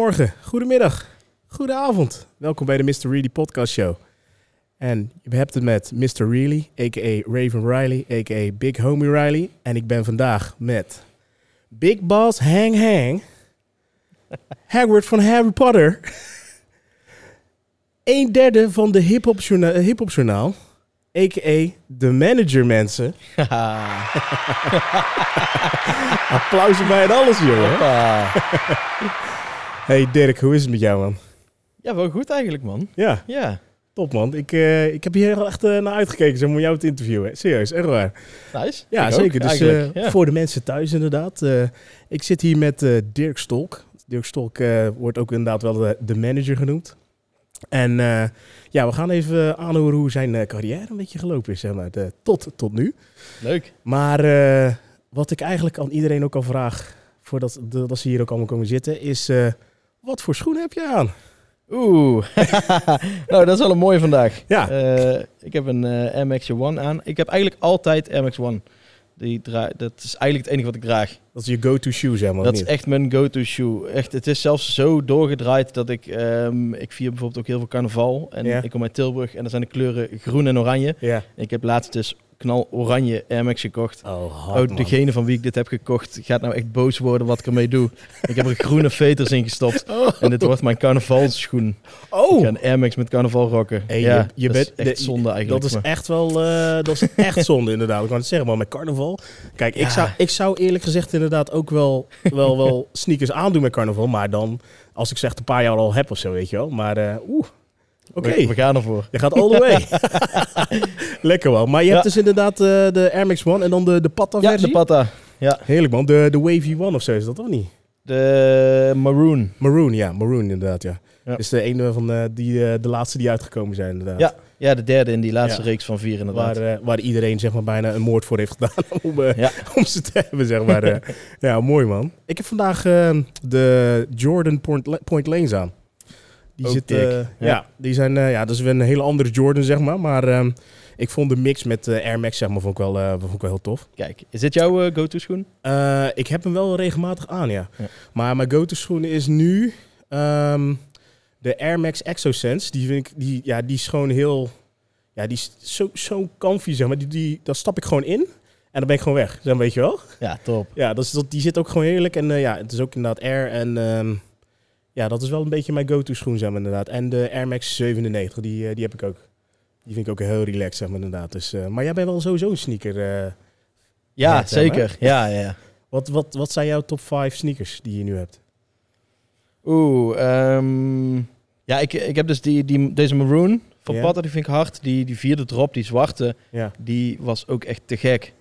Goedemorgen, goedemiddag, goedenavond. Welkom bij de Mr. Really Podcast Show. En je hebt het met Mr. Really, a.k.a. Raven Riley, a.k.a. Big Homie Riley. En ik ben vandaag met Big Boss Hang Hang, Hagrid van Harry Potter, een derde van de hip-hop journa- eh, journaal, a.k.a. de manager mensen. Applaus erbij en alles, jongen. Hey Dirk, hoe is het met jou, man? ja, wel goed eigenlijk, man. Ja, Ja, top, man. Ik, eh, ik heb hier heel echt eh, naar uitgekeken maar, om jou te interviewen. Serieus, echt waar. nice. Ja, Ik ook, zeker. Dus eh, ja. voor de mensen thuis inderdaad. ik zit hier met Dirk Stolk. Dirk Stolk wordt ook inderdaad wel de, de manager genoemd. En ja, we gaan even aanhoren hoe zijn carrière een beetje gelopen is, zeg maar, de- tot, tot nu. Leuk. Maar wat ik eigenlijk aan iedereen ook al vraag, voordat de- dat ze hier ook allemaal komen zitten, is wat voor schoenen heb je aan? Oeh. nou, dat is wel een mooie vandaag. Ja. Eh, ik heb een eh Air Max One aan. Ik heb eigenlijk altijd Air Max One. Die dra dat is eigenlijk het enige wat ik draag. Dat is je go-to shoe, zeg maar. dat is echt mijn go-to shoe. Echt, het is zelfs zo doorgedraaid dat ik... ehm, ik vier bijvoorbeeld ook heel veel carnaval. En Ja. ik kom uit Tilburg en daar zijn de kleuren groen en oranje. Ja. En ik heb laatst dus knal oranje Air Max gekocht. Oh, hard, Oh, man. degene van wie ik dit heb gekocht gaat nou echt boos worden wat ik ermee doe. ik heb er groene veters in gestopt. En dit wordt mijn carnavalschoen. Ik Oh, ga een Air Max met carnaval rocken. Hey, ja, je- je dat bent- is echt de- zonde eigenlijk. dat is maar- echt wel, eh, dat is echt zonde inderdaad. Ik kan het zeggen, maar met carnaval. Kijk, ik, zou, ik zou eerlijk gezegd inderdaad ook wel, wel, wel sneakers aandoen met carnaval. Maar dan, als ik zeg een paar jaar al heb of zo, weet je wel. Maar eh, oeh, oké. we, we gaan ervoor. Je gaat all the way. Lekker wel. Maar je Ja. hebt dus inderdaad eh, de Air Max One en dan de, de Pata Ja, versie. de Pata. Ja, Heerlijk man. De, de Wavy One of zo is dat of niet? de Maroon. Maroon, ja. Maroon inderdaad, ja. Ja. Is de ene van eh, die, eh, de laatste die uitgekomen zijn inderdaad. Ja, ja, de derde in die laatste Ja. reeks van vier inderdaad. Waar, eh, waar iedereen zeg maar bijna een moord voor heeft gedaan om, eh, Ja. om ze te hebben, zeg maar. eh. ja, mooi man. Ik heb vandaag eh, de Jordan Point, Point Lanes aan. Die Ook zit, eh, ja. Ja. die zijn, eh, ja, dat is weer een hele andere Jordan, zeg maar. Maar ehm, ik vond de mix met eh, Air Max, zeg maar, vond ik wel, vond ik wel heel tof. Kijk, is dit jouw go-to schoen? Ik heb hem wel regelmatig aan, ja. Ja. Maar mijn go-to schoenen is nu ehm, de Air Max Exosense. Die vind ik, die, ja, die is gewoon heel, ja, die is zo, zo comfy, zeg maar. Die, die, daar stap ik gewoon in en dan ben ik gewoon weg, zeg, weet je wel. Ja, top. Ja, dat is, dat, die zit ook gewoon heerlijk en ja, het is ook inderdaad Air en ehm, ja, dat is wel een beetje mijn go-to schoen, zeg maar, inderdaad. En de Air Max 97, die, eh, die heb ik ook. Die vind ik ook heel relaxed, zeg maar, inderdaad. Dus, eh, maar jij bent wel sowieso een sneaker. eh. Ja, zeker. Ja, ja, ja. wat, wat, wat zijn jouw top 5 sneakers die je nu hebt? Oeh, ehm, ja, ik, ik heb dus die, die, deze Maroon van. Pata, die vind ik hard. Die, die vierde drop, die zwarte, die was ook echt te gek.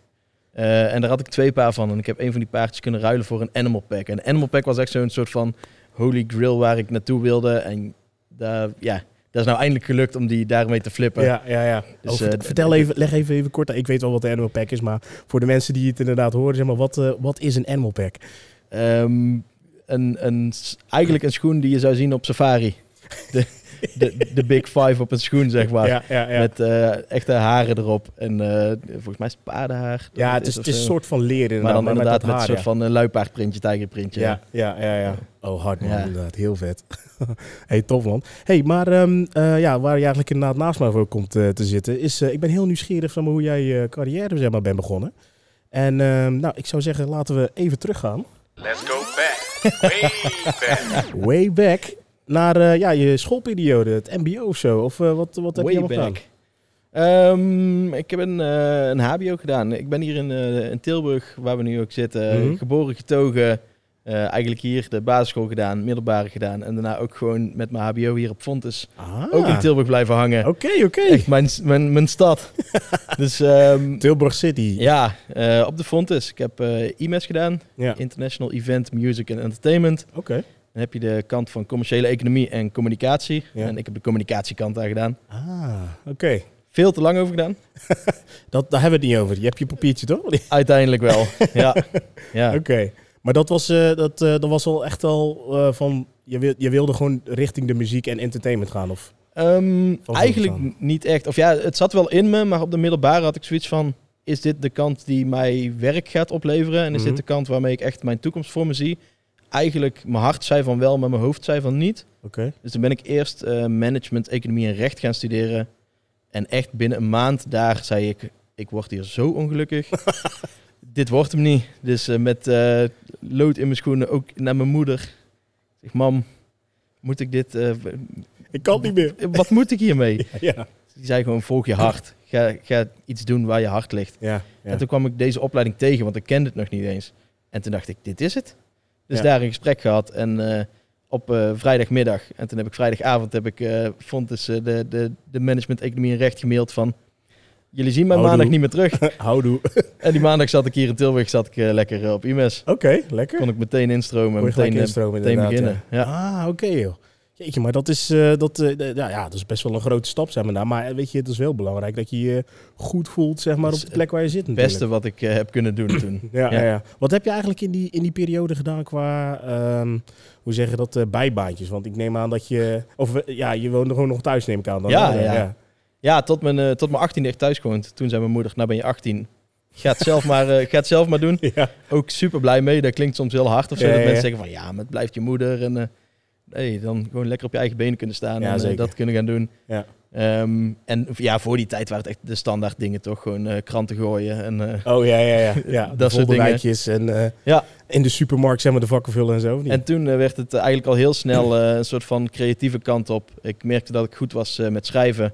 En daar had ik twee paar van. En ik heb een van die paardjes kunnen ruilen voor een Animal Pack. En Animal Pack was echt zo'n soort van holy grail waar ik naartoe wilde. En daar, ja, dat is nou eindelijk gelukt om die daarmee te flippen. Ja, ja, ja. Dus, Oh, eh, vertel even, leg even, even kort. Ik weet wel wat de animal pack is, maar voor de mensen die het inderdaad horen, zeg maar, wat, eh, wat is een animal pack? Ehm, een, een, eigenlijk een schoen die je zou zien op safari. De, de, de big five op een schoen, zeg maar. ja, ja, ja. Met eh, echte haren erop. En eh, volgens mij is het paardenhaar. ja, het is, het of is een soort van leer inderdaad. Maar dan inderdaad dat met een haar, soort ja. van uh, luipaardprintje, tijgerprintje. Ja, ja, ja, ja. Oh, hard man, Ja. inderdaad. Heel vet. hey, tof man. hey, maar ehm, eh, ja, waar je eigenlijk inderdaad naast mij voor komt te zitten, is, eh, ik ben heel nieuwsgierig van hoe jij je carrière zeg maar, bent begonnen. En ehm, nou, ik zou zeggen, laten we even teruggaan. Let's go back. Way back. Way back naar eh, ja, je schoolperiode, het mbo of zo. Of eh, wat, wat heb je allemaal gedaan? Ehm, ik heb een, eh, een HBO gedaan. Ik ben hier in, in Tilburg, waar we nu ook zitten, Mhm. geboren, getogen. Eigenlijk hier de basisschool gedaan, middelbare gedaan. En daarna ook gewoon met mijn HBO hier op Fontes. Ah, Ook in Tilburg blijven hangen. Oké, oké. Echt mijn, mijn, mijn stad. dus ehm, Tilburg City. ja, op de Fontes. Ik heb IMES gedaan. Ja. International Event, Music and Entertainment. Oké. Dan heb je de kant van commerciële economie en communicatie. Ja. En ik heb de communicatiekant daar gedaan. Ah, oké. Veel te lang over gedaan. Dat, daar hebben we het niet over. Je hebt je papiertje toch? Oké. Uiteindelijk wel. ja. ja. Maar dat was, eh, dat, eh, dat was wel echt al eh, van... Je, wil, je wilde gewoon richting de muziek en entertainment gaan? Of? Ehm, eigenlijk niet echt. Of ja, het zat wel in me, maar op de middelbare had ik zoiets van... Is dit de kant die mij werk gaat opleveren? En is Mhm. dit de kant waarmee ik echt mijn toekomst voor me zie? Eigenlijk, mijn hart zei van wel, maar mijn hoofd zei van niet. Oké. Dus toen ben ik eerst eh, management, economie en recht gaan studeren. En echt binnen een maand daar zei ik, ik word hier zo ongelukkig. Dit wordt hem niet. Dus eh, met eh, lood in mijn schoenen ook naar mijn moeder. Ik zeg, mam, moet ik dit, Ik kan niet meer. wat moet ik hiermee? Ja. Die zei gewoon, volg je hart. Ga, ga iets doen waar je hart ligt. Ja. ja. En toen kwam ik deze opleiding tegen, want ik kende het nog niet eens. En toen dacht ik, dit is het. Dus Ja. daar een gesprek gehad en eh, op eh, vrijdagmiddag. En toen heb ik vrijdagavond heb ik Fontes, eh, de, de, de management economie en recht gemaild van... Jullie zien mij maandag niet meer terug. Houdoe. en die maandag zat ik hier in Tilburg zat ik, lekker op IMES. Oké, lekker. Kon ik meteen instromen en meteen, meteen inderdaad, beginnen. ja. Ja. Ah, oké joh. Jeetje, maar dat is, eh, dat, eh, ja, ja, dat is best wel een grote stap, zeg maar. Nou, maar weet je, het is wel belangrijk dat je je goed voelt, zeg maar, op de plek waar je zit Het beste wat ik eh, heb kunnen doen toen. Ja, ja. Ja. Ja, Wat heb je eigenlijk in die, in die periode gedaan qua, ehm, hoe zeg je dat, bijbaantjes? Want ik neem aan dat je, of ja, je woonde gewoon nog thuis, neem ik aan. Dan, Ja, hè? ja. Ja, tot mijn, tot mijn 18 echt thuis gewoond. Toen zei mijn moeder, nou ben je 18. Ga het zelf maar, ga het zelf maar doen. Ja. Ook super blij mee. Dat klinkt soms heel hard of zo. Ja, dat ja, mensen ja. zeggen van ja, maar het blijft je moeder. En nee, dan gewoon lekker op je eigen benen kunnen staan Ja, en eh, zeker. dat kunnen gaan doen. Ja. Ehm, en ja, voor die tijd waren het echt de standaard dingen toch. Gewoon eh, kranten gooien. En, eh, Oh ja, ja, ja. ja Dat soort folderrijtjes en Ja. in de supermarkt zeg maar de vakken vullen en zo. en toen werd het eigenlijk al heel snel een soort van creatieve kant op. Ik merkte dat ik goed was met schrijven.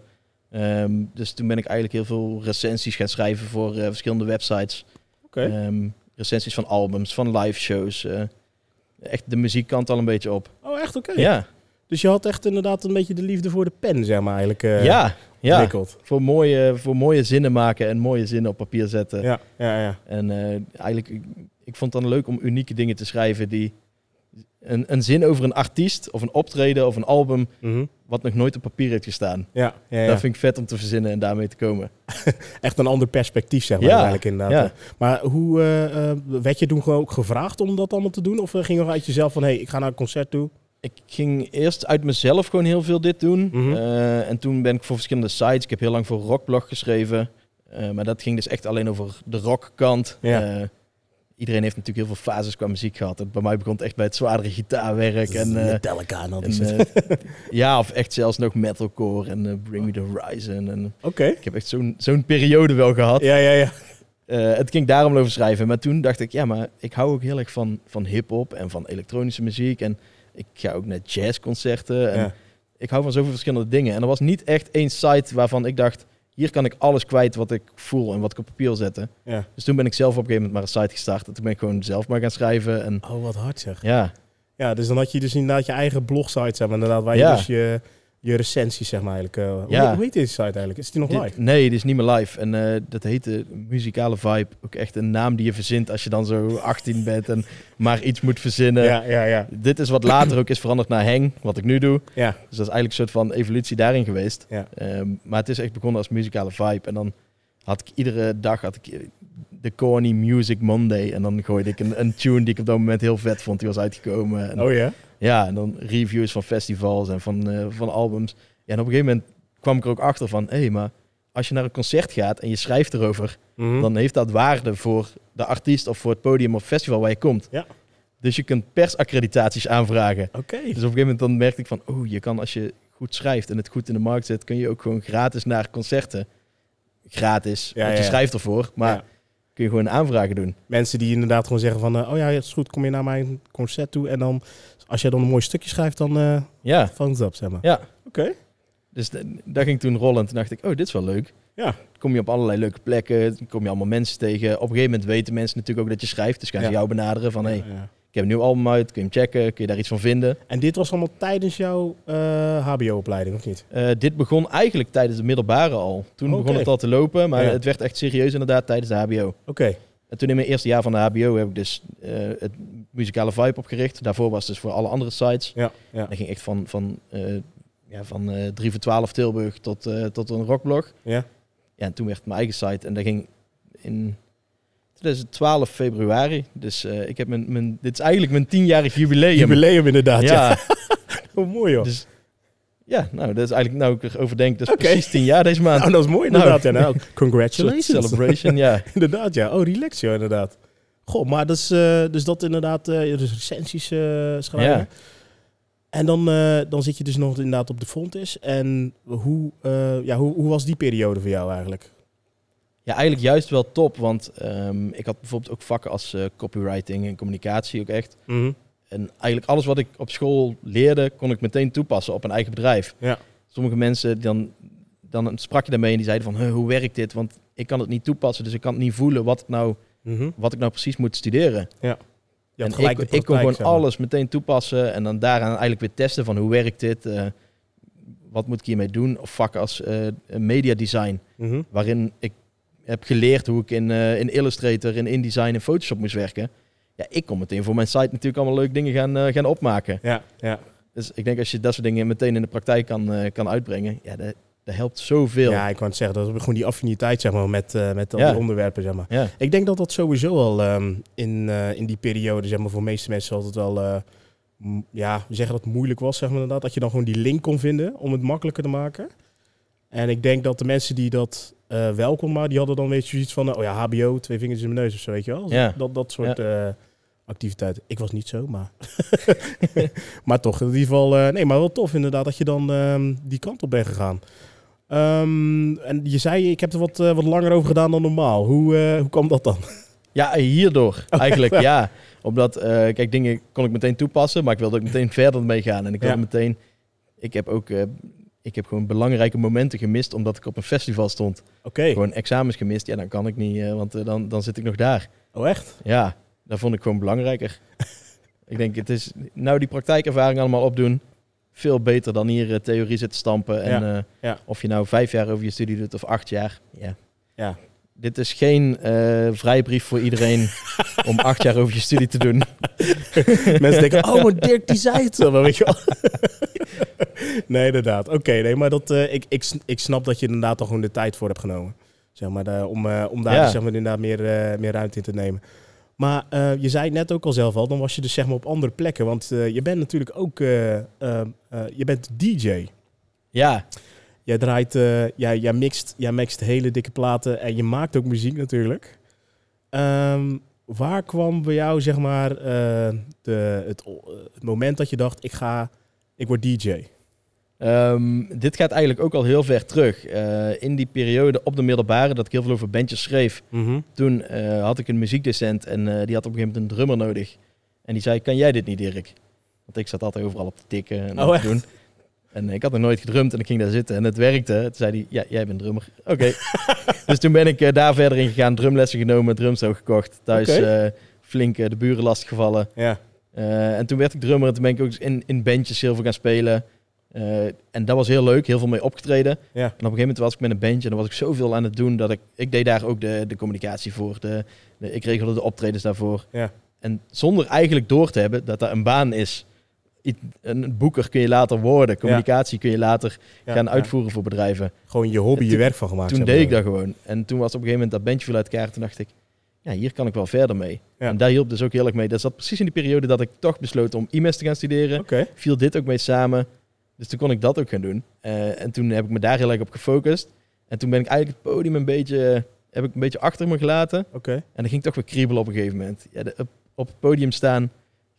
Ehm, dus toen ben ik eigenlijk heel veel recensies gaan schrijven voor verschillende websites. Oké. Ehm, recensies van albums, van live shows. echt de muziekkant al een beetje op. echt oké. Ja, Dus je had echt inderdaad een beetje de liefde voor de pen, zeg maar, eigenlijk eh ja, ja. ontwikkeld. Voor, mooie, voor mooie zinnen maken en mooie zinnen op papier zetten. Ja, ja, ja. En eh, eigenlijk, ik, ik vond het dan leuk om unieke dingen te schrijven die... Een, een zin over een artiest of een optreden of een album Mhm. wat nog nooit op papier heeft gestaan. Ja, ja, ja. Dat vind ik vet om te verzinnen en daarmee te komen. echt een ander perspectief, zeg maar, Ja, eigenlijk inderdaad. ja. Maar hoe, eh, werd je toen gewoon ook gevraagd om dat allemaal te doen? Of ging je uit jezelf van, hé, hey, ik ga naar een concert toe? Ik ging eerst uit mezelf gewoon heel veel dit doen. Mhm. Eh, en toen ben ik voor verschillende sites. Ik heb heel lang voor Rockblog geschreven. Eh, maar dat ging dus echt alleen over de rockkant. Ja. Eh, iedereen heeft natuurlijk heel veel fases qua muziek gehad. En bij mij begon het echt bij het zwaardere gitaarwerk. En, Metallica en al die en, ja, of echt zelfs nog metalcore en Bring Me The Horizon. En ik heb echt zo'n zo'n periode wel gehad. Ja, ja, ja. Het ging daarom over schrijven. Maar toen dacht ik, ja, maar ik hou ook heel erg van, van hip-hop en van elektronische muziek. En ik ga ook naar jazzconcerten. En ja. ik hou van zoveel verschillende dingen. En er was niet echt één site waarvan ik dacht, hier kan ik alles kwijt wat ik voel en wat ik op papier wil zetten. ja. Dus toen ben ik zelf op een gegeven moment maar een site gestart. En toen ben ik gewoon zelf maar gaan schrijven. En Oh, wat hard zeg. ja, Ja, dus dan had je dus inderdaad je eigen blogsite, zeg maar, inderdaad, waar Ja. je dus je, je recensies, zeg maar, eigenlijk... eh, Ja. Hoe, hoe heet deze site eigenlijk? Is die nog Dit- live? nee, die is niet meer live. En eh, dat heette Muzikale Vibe. Ook echt een naam die je verzint als je dan zo 18 bent en maar iets moet verzinnen. ja, ja, ja. Dit is wat later ook is veranderd naar Hang, wat ik nu doe. Ja, Dus dat is eigenlijk een soort van evolutie daarin geweest. Ja. Ehm, maar het is echt begonnen als muzikale vibe. En dan had ik iedere dag had ik de Corny Music Monday. En dan gooide ik een, een tune die ik op dat moment heel vet vond. Die was uitgekomen. En, oh ja? Ja, en dan reviews van festivals en van, eh, van albums. Ja, en op een gegeven moment kwam ik er ook achter van... Hé, hey, maar als je naar een concert gaat en je schrijft erover... Mhm. dan heeft dat waarde voor de artiest of voor het podium of festival waar je komt. Ja. Dus je kunt persaccreditaties aanvragen. Oké. Dus op een gegeven moment dan merkte ik van, oh, je kan als je goed schrijft en het goed in de markt zet, kun je ook gewoon gratis naar concerten. Gratis, Ja, want je ja. schrijft ervoor, maar Ja. Kun je gewoon aanvragen doen. Mensen die inderdaad gewoon zeggen van, eh, oh ja, het is goed, kom je naar mijn concert toe. En dan, als jij dan een mooi stukje schrijft, dan eh Ja, thumbs up, zeg maar. ja. Oké. Dus d- daar ging toen rollen. Toen dacht ik, oh, dit is wel leuk. Ja. Kom je op allerlei leuke plekken, kom je allemaal mensen tegen. Op een gegeven moment weten mensen natuurlijk ook dat je schrijft. Dus gaan ze jou benaderen van, hey, Ja, ja. ik heb een nieuw album uit, kun je hem checken, kun je daar iets van vinden. En dit was allemaal tijdens jouw eh, HBO-opleiding, of niet? Eh, dit begon eigenlijk tijdens de middelbare al. Toen begon het al te lopen, maar Ja. het werd echt serieus inderdaad tijdens de HBO. Oké. En toen in mijn eerste jaar van de HBO heb ik dus eh, het muzikale vibe opgericht. Daarvoor was het dus voor alle andere sites. Ja, ja, Dat ging echt van, van, eh, ja, van eh 3 voor 12 Tilburg tot, eh, tot een rockblog. ja. Ja, en toen werd mijn eigen site. En dat ging in 2012 februari. Dus eh, ik heb mijn, mijn, dit is eigenlijk mijn tienjarig jubileum. Jubileum inderdaad, ja. Ja, Oh, mooi joh. dus ja, nou, dat is eigenlijk, nou ik erover denk, dat is Oké. precies tien jaar deze maand. Nou, dat is mooi Nou. inderdaad. ja. Nou, Een soort congratulations. celebration, ja. inderdaad, ja. Oh, relax joh, inderdaad. Goh, maar dat is, eh, dus dat inderdaad, eh, dus recensies schrijven. Ja. En dan, dan zit je dus nog inderdaad op de Fontis. En hoe, ja, hoe, hoe was die periode voor jou eigenlijk? Ja, eigenlijk juist wel top. Want ehm, ik had bijvoorbeeld ook vakken als eh, copywriting en communicatie ook echt. En eigenlijk alles wat ik op school leerde, kon ik meteen toepassen op een eigen bedrijf. Ja. Sommige mensen, dan, dan sprak je daarmee en die zeiden van, "Huh, hoe werkt dit? Want ik kan het niet toepassen, dus ik kan het niet voelen wat, nou, Mhm. wat ik nou precies moet studeren. Je had en gelijk ik, ik kon gewoon zeg maar. alles meteen toepassen en dan daaraan eigenlijk weer testen van hoe werkt dit? eh, wat moet ik hiermee doen? Of vakken als eh media design, Mhm. waarin ik heb geleerd hoe ik in, eh, in Illustrator, in InDesign en Photoshop moest werken. Ja, ik kon meteen voor mijn site natuurlijk allemaal leuke dingen gaan, eh, gaan opmaken. Ja, ja. Dus ik denk als je dat soort dingen meteen in de praktijk kan, eh, kan uitbrengen, ja, dat, dat helpt zoveel. ja, ik kan het zeggen, dat is gewoon die affiniteit zeg maar, met, met al Ja. die onderwerpen. Zeg maar. Ja. Ik denk dat dat sowieso al ehm, in, in die periode, zeg maar, voor de meeste mensen altijd wel, m- ja, we zeggen dat het moeilijk was, zeg maar inderdaad, dat je dan gewoon die link kon vinden om het makkelijker te maken. En ik denk dat de mensen die dat eh wel kon maken, die hadden dan weet je zoiets van, eh, oh ja, HBO, twee vingers in mijn neus of zo, weet je wel? Ja. Dat, dat soort eh, activiteiten. Ik was niet zo, maar... maar toch, in ieder geval, eh, nee, maar wel tof inderdaad dat je dan ehm, die kant op bent gegaan. Ehm, en je zei, ik heb er wat, eh, wat langer over gedaan dan normaal. Hoe, eh, hoe kwam dat dan? Ja, hierdoor Oh, eigenlijk, ja. Omdat, eh, kijk, dingen kon ik meteen toepassen, maar ik wilde ook meteen verder mee gaan. En ik wilde Ja. meteen, ik heb ook, eh, ik heb gewoon belangrijke momenten gemist omdat ik op een festival stond. Oké. Gewoon examens gemist, ja, dan kan ik niet, eh, want eh, dan, dan zit ik nog daar. Oh, echt? Ja, dat vond ik gewoon belangrijker. ik denk, het is nou die praktijkervaring allemaal opdoen, veel beter dan hier eh, theorie zitten stampen. En Ja, ja. of je nou vijf jaar over je studie doet of acht jaar, ja. Ja. Dit is geen eh, vrijbrief voor iedereen om acht jaar over je studie te doen. Mensen denken, oh, maar Dirk die zei het wel, weet je wel. nee, inderdaad. Oké, nee, maar dat, eh, ik, ik, ik snap dat je inderdaad al gewoon de tijd voor hebt genomen. Zeg maar, om, eh, om daar Ja. zeg maar, inderdaad meer, meer ruimte in te nemen. Maar je zei net ook al zelf al, dan was je dus zeg maar op andere plekken. Want je bent natuurlijk ook, je bent DJ. Ja, Jij draait, eh, jij, jij, mixt, jij mixt hele dikke platen en je maakt ook muziek natuurlijk. Ehm, waar kwam bij jou, zeg maar, eh, de, het, o- het moment dat je dacht, ik ga, ik word DJ? ehm, dit gaat eigenlijk ook al heel ver terug. Eh, in die periode op de middelbare, dat ik heel veel over bandjes schreef, toen eh, had ik een muziekdocent en eh, die had op een gegeven moment een drummer nodig. En die zei, kan jij dit niet, Dirk? Want ik zat altijd overal op te tikken en Oh, te doen. En ik had nog nooit gedrumd en ik ging daar zitten en het werkte. Toen zei hij, ja, jij bent drummer. Oké. dus toen ben ik eh, daar verder in gegaan, drumlessen genomen, drumstel gekocht. Thuis Oké. eh, flink eh, de buren lastiggevallen. Ja. En toen werd ik drummer en toen ben ik ook in, in bandjes heel veel gaan spelen. En dat was heel leuk, heel veel mee opgetreden. Ja. En op een gegeven moment was ik met een bandje en dan was ik zoveel aan het doen dat ik... Ik deed daar ook de, de communicatie voor, de, de- ik regelde de optredens daarvoor. Ja. En zonder eigenlijk door te hebben dat dat een baan is. Een boeker kun je later worden, communicatie kun je later gaan uitvoeren voor bedrijven. Gewoon je hobby, je werk van gemaakt. Toen deed ik dat gewoon. En toen was op een gegeven moment dat bandje viel uit elkaar. Toen dacht ik, ja, hier kan ik wel verder mee. Ja. En daar hielp dus ook heel erg mee. Dat zat precies in die periode dat ik toch besloot om IMES te gaan studeren. Viel dit ook mee samen. Dus toen kon ik dat ook gaan doen. Eh, en toen heb ik me daar heel erg op gefocust. En toen ben ik eigenlijk het podium een beetje, heb ik een beetje achter me gelaten. Oké. En dan ging ik toch weer kriebelen op een gegeven moment. Ja, de, op, op het podium staan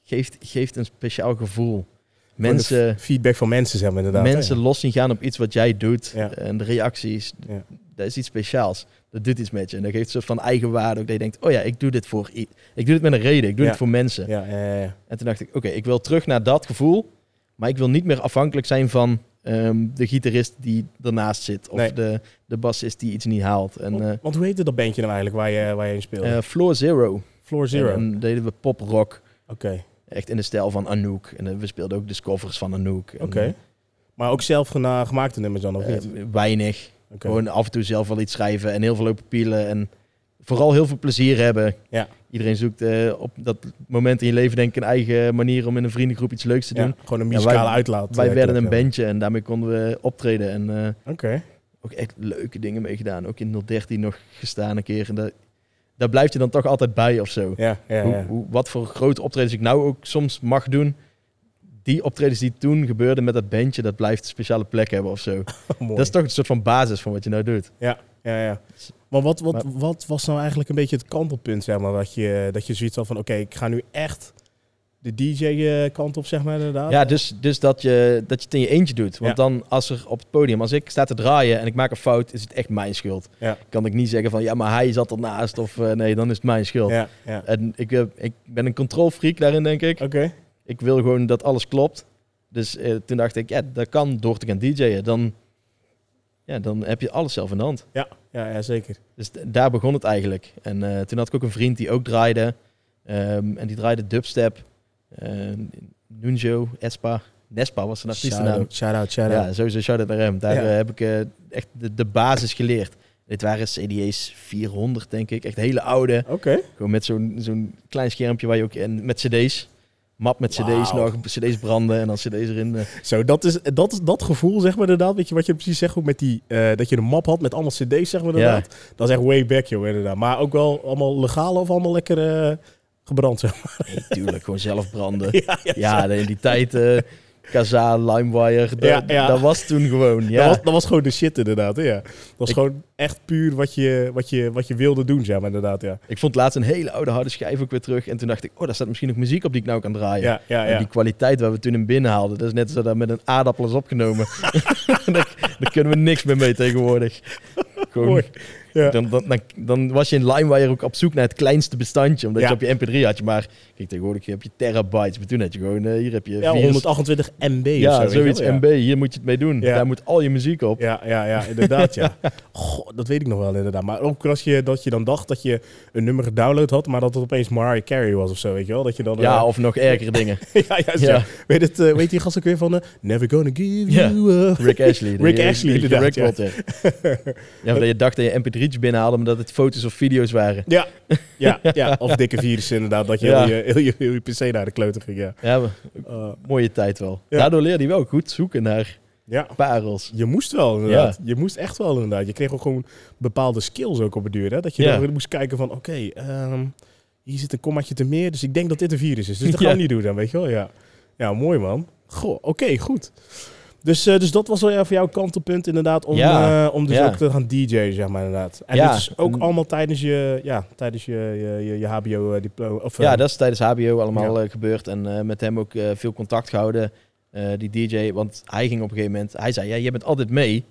geeft, geeft een speciaal gevoel. Mensen, Feedback van mensen, zeg maar inderdaad. mensen hè? los zien gaan op iets wat jij doet. Ja. En de reacties, Ja. dat is iets speciaals. Dat doet iets met je. En dat geeft een soort van eigenwaarde. Ook dat je denkt, oh ja, ik doe dit voor iets. Ik doe dit met een reden. Ik doe Ja. dit voor mensen. Ja, ja, ja, ja. En toen dacht ik, oké, ik wil terug naar dat gevoel. Maar ik wil niet meer afhankelijk zijn van ehm, de gitarist die ernaast zit. Of Nee. de, de bassist die iets niet haalt. En Want, want hoe heette dat bandje nou eigenlijk waar je, waar je in speelde? eh, eh, Floor Zero. Floor Zero. En, deden we pop-rock. Oké. Echt in de stijl van Anouk. En eh, we speelden ook de covers van Anouk. Oké. Maar ook zelf gemaakte nummers dan, of eh, niet? eh, weinig. Gewoon af en toe zelf wel iets schrijven en heel veel lopen pielen. En vooral heel veel plezier hebben. Ja. Iedereen zoekt eh, op dat moment in je leven denk ik een eigen manier om in een vriendengroep iets leuks te doen. Ja, gewoon een Ja, muzikale wij- uitlaat. Wij eh, werden een bandje en daarmee konden we optreden. En eh, Oké. ook echt leuke dingen mee gedaan. Ook in 013 nog gestaan een keer. En dat, daar blijft je dan toch altijd bij of zo. Ja, ja, Hoe, ja. hoe, wat voor grote optredens ik nou ook soms mag doen. Die optredens die toen gebeurden met dat bandje, dat blijft een speciale plek hebben of zo. Mooi. Dat is toch een soort van basis van wat je nou doet. Ja, ja, ja. Maar wat, wat, Maar- wat was nou eigenlijk een beetje het kantelpunt, zeg maar, dat je, dat je zoiets had van, oké, ik ga nu echt de DJ-kant op, zeg maar, inderdaad? Ja, dus, dus dat, je, dat je het in je eentje doet. Want Ja. dan als er op het podium, als ik sta te draaien en ik maak een fout, is het echt mijn schuld. Ja. Kan ik niet zeggen van ja, maar hij zat ernaast of eh, nee, dan is het mijn schuld. Ja. En ik, eh, ik ben een controlfreak daarin, denk ik. Oké. Ik wil gewoon dat alles klopt. Dus eh, toen dacht ik, ja, dat kan door te gaan DJ'en. Dan, ja, dan heb je alles zelf in de hand. Ja, ja, ja, zeker. Dus daar begon het eigenlijk. En eh, toen had ik ook een vriend die ook draaide. Ehm, en die draaide dubstep. Uh, Nunjo, Espa. Nespa was zijn artiestennaam. Shout-out, shout-out. Ja, sowieso shout-out naar hem. Daar Ja. eh, heb ik eh, echt de, de basis geleerd. Dit waren CD's 400, denk ik. Echt hele oude. Oké. Gewoon met zo'n zo'n klein schermpje waar je ook... En met cd's. Map met cd's nog. Cd's branden en dan cd's erin. eh. Zo, dat is, dat is dat gevoel, zeg maar, inderdaad. Weet je wat je precies zegt, ook met die, dat je een map had met allemaal cd's, zeg maar, inderdaad. Dat is echt way back, joh, inderdaad. Maar ook wel allemaal legaal of allemaal lekker gebrand, zeg maar. Nee, tuurlijk, gewoon zelf branden. Ja, ja, Ja, in die tijd... eh Kaza, LimeWire, dat, Ja, ja. dat was toen gewoon. Ja. Dat, was, dat was gewoon de shit, inderdaad, ja. Dat was Ik- gewoon echt puur wat je, wat, je, wat je wilde doen, zeg maar, inderdaad, ja. Ik vond laatst een hele oude harde schijf ook weer terug. En toen dacht ik, oh, daar staat misschien nog muziek op die ik nou kan draaien. Ja, ja, En ja. die kwaliteit waar we toen in binnen haalden, dat is net zo dat met een aardappel is opgenomen. daar, daar kunnen we niks meer mee tegenwoordig. Gewoon. Ja. dan, dan, dan, dan was je in LimeWire ook op zoek naar het kleinste bestandje. Omdat Ja. je op je mp3 had je maar, kijk tegenwoordig heb je terabytes. Maar toen had je gewoon, eh, hier heb je Ja, virus- 128 MB of ja, zo, weet je zoiets wel. MB, hier moet je het mee doen. Ja. Daar moet al je muziek op. Ja, ja, ja, inderdaad, ja. Goh, dat weet ik nog wel, inderdaad. Maar ook als je, dat je dan dacht dat je een nummer gedownload had, maar dat het opeens Mariah Carey was of zo, weet je wel? Dat je dan... Ja, eh, of nog ergere dingen. ja, juist, ja. Weet, het, eh, weet die gast ook weer van... Never gonna give you. Rick Ashley. Rick Ashley, inderdaad. Ja, dat je dacht dat je mp3'tjes binnenhaalde, maar dat het foto's of video's waren. Ja, ja, ja, of dikke virus inderdaad, dat je, Ja. heel, je, heel, je, heel je PC naar de kleuter ging, ja. Ja, maar Eh, mooie tijd wel. Ja. Daardoor leerde hij wel goed zoeken naar ja, parels. je moest wel inderdaad. Je moest echt wel inderdaad. Je kreeg ook gewoon bepaalde skills ook op het duur, hè. Dat je dan moest kijken van, oké, ehm, hier zit een kommaatje te meer, dus ik denk dat dit een virus is. Dus dat gaan we niet doen dan, weet je wel, ja. Ja, mooi man. Goh, oké, goed. Dus, eh, dus dat was wel ja, voor jou kantelpunt inderdaad, om, Ja. eh, om dus Ja. ook te gaan DJ'en, zeg maar inderdaad. En is ook En- allemaal tijdens je, ja, tijdens je, je, je, je HBO-diploma. Of, Ja, eh, dat is tijdens HBO allemaal eh, gebeurd. En eh, met hem ook eh, veel contact gehouden, eh, die DJ. Want hij ging op een gegeven moment... Hij zei, ja, jij bent altijd mee.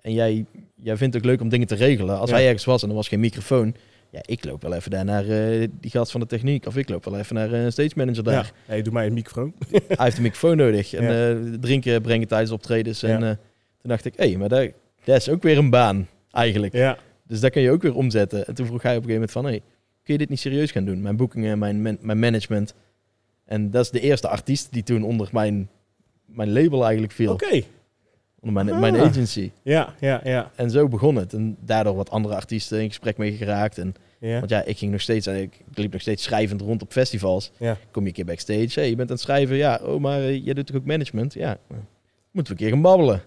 En jij, jij vindt het ook leuk om dingen te regelen. Als Ja. hij ergens was en er was geen microfoon... Ja, ik loop wel even daar naar eh, die gast van de techniek. Of ik loop wel even naar eh, een stage manager daar. ja. Hey, doe mij een microfoon. Hij heeft een microfoon nodig. En eh, drinken brengen tijdens optredens. En toen dacht ik, hé, maar dat, dat is ook weer een baan, eigenlijk. Ja, Dus daar kun je ook weer omzetten. En toen vroeg hij op een gegeven moment van... Hey, kun je dit niet serieus gaan doen? Mijn boekingen, mijn, man- mijn management. En dat is de eerste artiest die toen onder mijn, mijn label eigenlijk viel. oké. Onder mijn, Ah. mijn agency. Ja, ja, ja. En zo begon het. En daardoor wat andere artiesten in gesprek mee geraakt. En, ja. Want ja, ik ging nog steeds... Ik, ik liep nog steeds schrijvend rond op festivals. Ja. Kom je een keer backstage. Hey, je bent aan het schrijven. Ja, oh, maar eh, jij doet toch ook management? Ja, moeten we een keer gaan babbelen.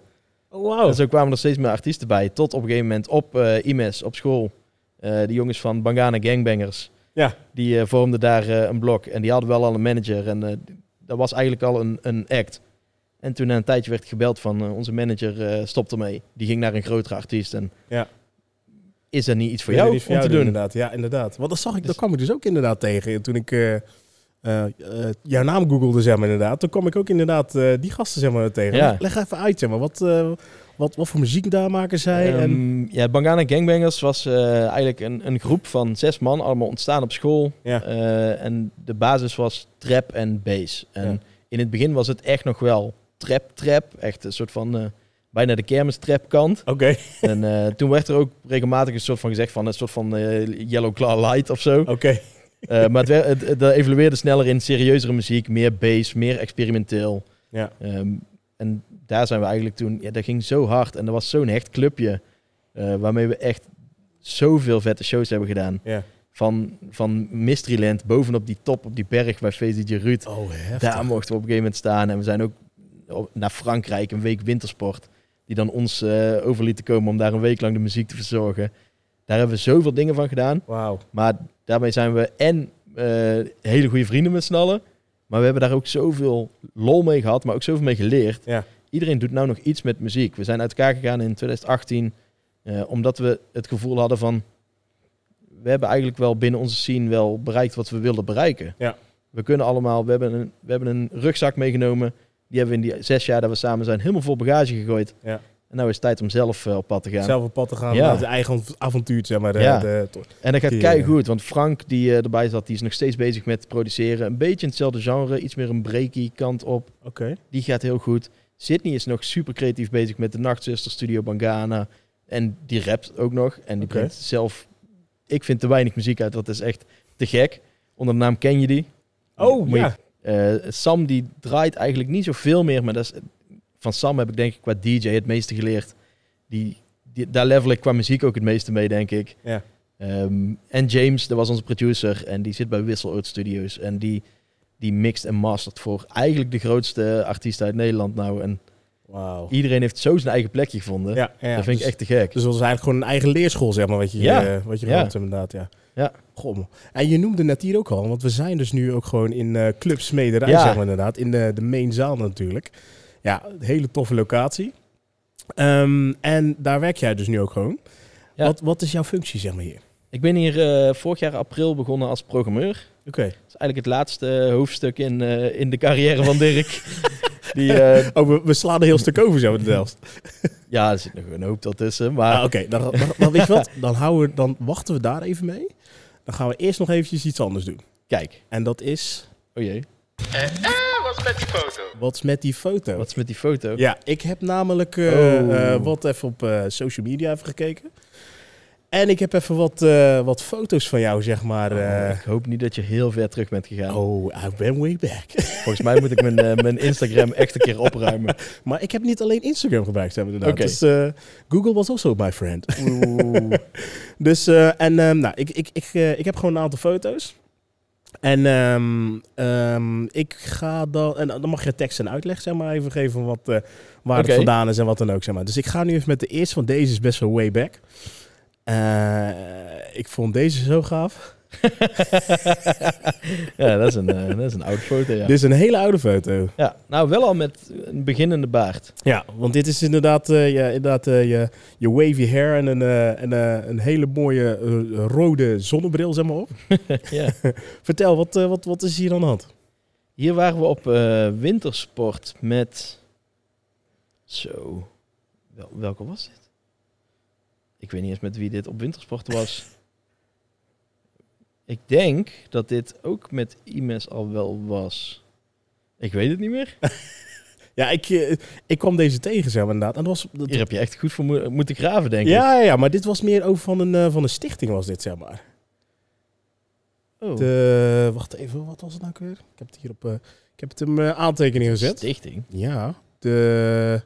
Oh, wauw. En zo kwamen er steeds meer artiesten bij. Tot op een gegeven moment op eh IMES, op school. eh de jongens van Bangana Gangbangers. Ja. Die eh, vormden daar eh, een blok. En die hadden wel al een manager. En eh, dat was eigenlijk al een, een act. En toen na een tijdje werd gebeld van eh, onze manager uh, stopt ermee. Die ging naar een grotere artiest. En Ja. is dat niet iets voor jou om te doen? Inderdaad. Ja, inderdaad. Want dat zag ik, Dus- dat kwam ik dus ook inderdaad tegen toen ik eh, jouw naam googelde, zeg maar inderdaad. Toen kwam ik ook inderdaad die gasten zeg maar tegen. Ja. Leg even uit, zeg maar. Wat, wat, wat voor muziek daar maken zij? en, Ehm, ja, Bangana Gangbangers was eigenlijk een, een groep van zes man. Allemaal ontstaan op school. ja. En de basis was trap en bass. En Ja. in het begin was het echt nog wel trap-trap. Echt een soort van eh, bijna de kermistrap kant. Oké, en eh, toen werd er ook regelmatig een soort van gezegd van een soort van eh, Yellow Claw Light of zo. oké. Maar het, werd- het, het evolueerde sneller in serieuzere muziek, meer bass, meer experimenteel. Ja. Ehm, en daar zijn we eigenlijk toen, ja, dat ging zo hard en dat was zo'n hecht clubje. waarmee we echt zoveel vette shows hebben gedaan. Ja. Van, van Mysteryland bovenop die top, op die berg bij VDJ Ruud. Oh, heftig. Daar mochten we op een gegeven moment staan. En we zijn ook naar Frankrijk, een week wintersport. Die dan ons eh over lieten komen om daar een week lang de muziek te verzorgen. Daar hebben we zoveel dingen van gedaan. Wauw. Maar daarmee zijn we en eh, hele goede vrienden met z'n allen. Maar we hebben daar ook zoveel lol mee gehad, maar ook zoveel mee geleerd. Ja. Iedereen doet nou nog iets met muziek. We zijn uit elkaar gegaan in 2018, eh, omdat we het gevoel hadden van... we hebben eigenlijk wel binnen onze scene wel bereikt wat we wilden bereiken. Ja. We kunnen allemaal, we hebben, een, we hebben een rugzak meegenomen. Die hebben we in die zes jaar dat we samen zijn helemaal vol bagage gegooid. Ja. En nou is het tijd om zelf eh, op pad te gaan. Zelf op pad te gaan, Ja. naar zijn eigen avontuur, zeg maar. De, Ja. de, En dat gaat kei eh, goed, want Frank die eh, erbij zat, die is nog steeds bezig met produceren. Een beetje in hetzelfde genre, iets meer een breaky kant op. Oké. Die gaat heel goed. Sydney is nog super creatief bezig met de Nachtzuster Studio Bangana. En die rapt ook nog. En die brengt zelf, ik vind te weinig muziek uit. Dat is echt te gek. Onder de naam ken je die. Oh, ja. Eh, Sam die draait eigenlijk niet zoveel meer, maar dat is, van Sam heb ik denk ik qua DJ het meeste geleerd. Die, die, daar level ik qua muziek ook het meeste mee, denk ik. Ja. Ehm, en James, dat was onze producer en die zit bij Whistle Out Studios en die, die mixt en mastert voor eigenlijk de grootste artiesten uit Nederland nou. En Wauw. iedereen heeft zo zijn eigen plekje gevonden. Ja, ja, dat vind dus- ik echt te gek. Dus dat was eigenlijk gewoon een eigen leerschool, zeg maar, wat je, Ja. eh, wat je Ja. gehad hebt, inderdaad, ja. Ja. Goh. En je noemde net hier ook al, want we zijn dus nu ook gewoon in eh Club Smederij, Ja. zeg maar inderdaad. In de, de main zaal natuurlijk. Ja, een hele toffe locatie. Ehm, en daar werk jij dus nu ook gewoon. Ja. Wat, wat is jouw functie, zeg maar, hier? Ik ben hier eh, vorig jaar april begonnen als programmeur. Oké. Dat is eigenlijk het laatste hoofdstuk in, eh, in de carrière van Dirk. Die, eh, Oh, we, we slaan een heel stuk over zo in Delft. ja, er zit nog een hoop tussen. Maar Ah, Oké, dan, dan, dan weet je wat? Dan, houden dan wachten we daar even mee. Dan gaan we eerst nog eventjes iets anders doen. kijk. En dat is, Oh jee, Eh, eh, wat is met die foto? wat is met die foto? wat is met die foto? Ja, ik heb namelijk eh, Oh. eh, wat even op eh, social media even gekeken. En ik heb even wat, eh, wat foto's van jou, zeg maar. Oh, eh, ik hoop niet dat je heel ver terug bent gegaan. oh, I ben way back. Volgens mij moet ik mijn, eh, mijn Instagram echt een keer opruimen. maar ik heb niet alleen Instagram gebruikt, hebben inderdaad. Oké. Dus Google was also my friend. Oeh. Dus, en ehm, nou, ik, ik, ik, ik heb gewoon een aantal foto's. En ehm, ehm, ik ga dan, en dan mag je tekst en uitleg zeg maar even geven wat, waar het vandaan is en wat dan ook zeg maar. Dus ik ga nu even met de eerste, want deze is best wel way back. Eh, ik vond deze zo gaaf. ja, dat is, een, eh, dat is een oude foto, ja. Dit is een hele oude foto. ja. Nou, wel al met een beginnende baard. Ja, want dit is inderdaad, eh, ja, inderdaad je, je wavy hair en een, en, een hele mooie rode zonnebril zeg maar op. ja. Vertel, wat, wat, wat is hier aan de hand? Hier waren we op wintersport met... Zo. Wel, welke was dit? Ik weet niet eens met wie dit op wintersport was. ik denk dat dit ook met IMES al wel was. Ik weet het niet meer. Ja, ik, eh, ik kwam deze tegen, zeg maar inderdaad. En dat was, dat- Hier heb je echt goed voor mo- moeten graven, denk ik. ja, ja, ja, maar dit was meer over van een, eh, van een stichting was dit, zeg maar. Oh, De, wacht even, wat was het nou weer? Ik heb het hier op, eh, ik heb het in mijn aantekening gezet. stichting. Ja, de,